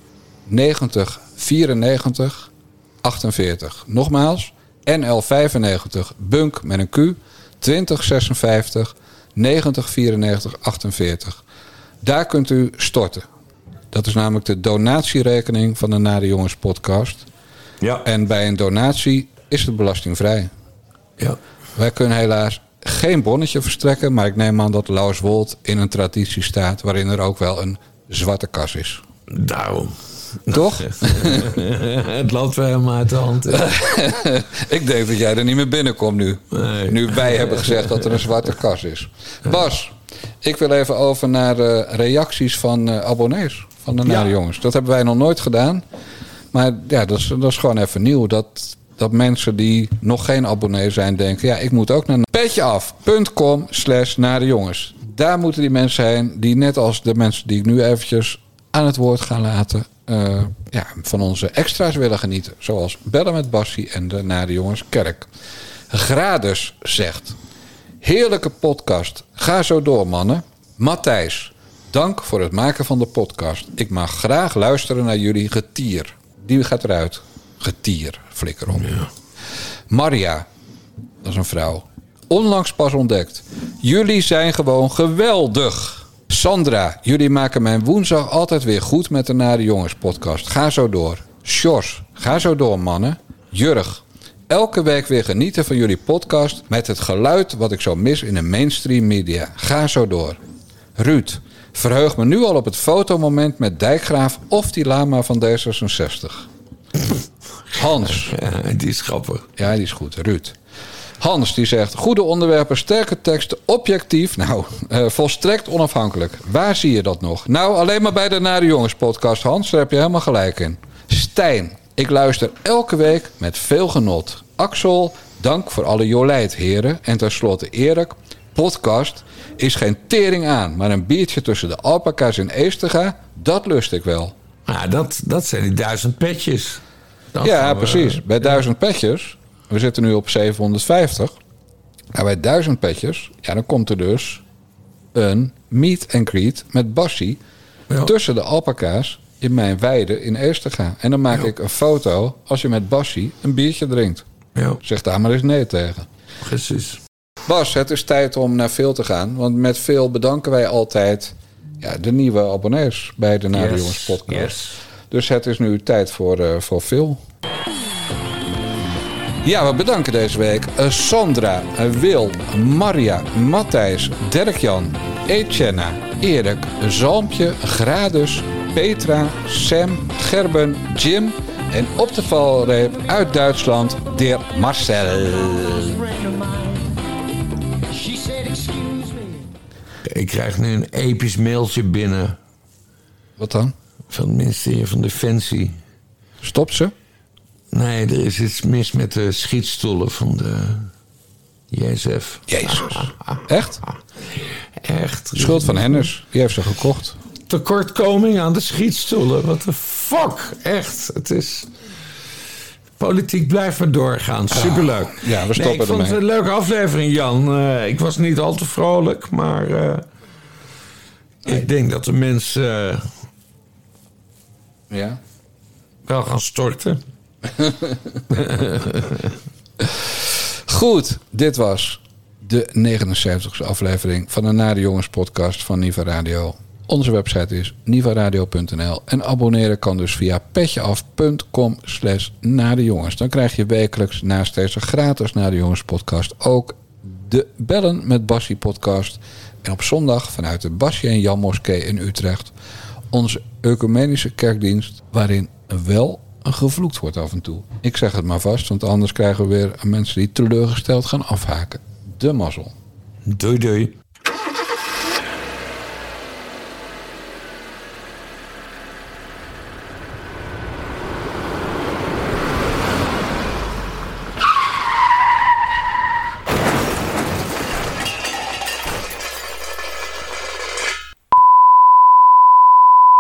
90 94 48. Nogmaals, NL 95 Bunk met een Q 20 56 90 94 48. Daar kunt u storten. Dat is namelijk de donatierekening van de Nare Jongens podcast. Ja. En bij een donatie is het belastingvrij. Ja. Wij kunnen helaas geen bonnetje verstrekken, maar ik neem aan dat Lauswold in een traditie staat waarin er ook wel een zwarte kas is. Daarom. Toch? het loopt wel helemaal uit de hand. ik denk dat jij er niet meer binnenkomt nu. Nu wij hebben gezegd dat er een zwarte kas is. Bas, ik wil even over naar de reacties van eh, abonnees van de Nare Jongens. Dat hebben wij nog nooit gedaan. Maar ja, dat is, dat is gewoon even nieuw. Dat, dat mensen die nog geen abonnee zijn denken... ja, ik moet ook naar petjeaf.com slash Nare Jongens. Daar moeten die mensen heen die net als de mensen die ik nu eventjes aan het woord gaan laten... eh, ja, van onze extra's willen genieten. Zoals Bellen met Bassie en de Nare Jongens Kerk. Grades zegt... Heerlijke podcast. Ga zo door, mannen. Matthijs, dank voor het maken van de podcast. Ik mag graag luisteren naar jullie getier. Die gaat eruit. Getier, flikker op. Maria, dat is een vrouw. Onlangs pas ontdekt. Jullie zijn gewoon geweldig. Sandra, jullie maken mijn woensdag altijd weer goed met de Nare Jongens podcast. Ga zo door. Sjors, ga zo door, mannen. Jurg, elke week weer genieten van jullie podcast met het geluid wat ik zo mis in de mainstream media. Ga zo door. Ruud, verheug me nu al op het fotomoment met Dijkgraaf of die lama van D66. Hans. Ja, die is grappig. Ja, die is goed. Ruud. Hans die zegt: Goede onderwerpen, sterke teksten, objectief. Nou, eh, volstrekt onafhankelijk. Waar zie je dat nog? Nou, alleen maar bij de Nare Jongens podcast, Hans. Daar heb je helemaal gelijk in. Stijn, ik luister elke week met veel genot. Axel, dank voor alle jolijt, heren. En tenslotte Erik, podcast is geen tering aan, maar een biertje tussen de alpaca's in Eestega, dat lust ik wel. Ah, dat, dat zijn die duizend petjes. Ja, we- precies. Bij duizend petjes, we zitten nu op 750. Maar bij duizend petjes, ja, dan komt er dus een meet and greet met Bassie tussen de alpaca's in mijn weide in Eestega. En dan maak ik een foto als je met Bassie een biertje drinkt. Zeg daar maar eens nee tegen. Precies. Bas, het is tijd om naar veel te gaan. Want met veel bedanken wij altijd ja, de nieuwe abonnees bij de Nare Yes, Jongens podcast. yes. Dus het is nu tijd voor, eh voor Phil. Ja, we bedanken deze week eh, Sandra, eh, Wil, Maria, Matthijs, Dirk-Jan, Etienne, Erik, Zalmpje, Gradus, Petra, Sam, Gerben, Jim en op de valreep uit Duitsland, de Marcel. Ik krijg nu een episch mailtje binnen. Wat dan? Van het ministerie van Defensie. Stopt ze? Nee, er is iets mis met de schietstoelen van de JSF. Jezus. Echt? Echt. Schuld van Hennis. Die heeft ze gekocht. Tekortkoming aan de schietstoelen. What the fuck? Echt. Het is... Politiek blijft maar doorgaan. Superleuk. Ah, Ja, we stoppen nee, ik vond het ermee. een leuke aflevering, Jan. Eh, ik was niet al te vrolijk, maar... eh, ik denk dat de mensen Ja. wel gaan storten. Goed, dit was de 79ste aflevering van de Nare Jongens podcast van Niva Radio. Onze website is nivaradio.nl en abonneren kan dus via petjeaf.com slash nadejongens. Dan krijg je wekelijks naast deze gratis Nare Jongens podcast ook de Bellen met Bassie podcast. En op zondag vanuit de Bassie en Jan Moskee in Utrecht onze ecumenische kerkdienst waarin wel gevloekt wordt af en toe. Ik zeg het maar vast, want anders krijgen we weer mensen die teleurgesteld gaan afhaken. De mazzel. Doei doei.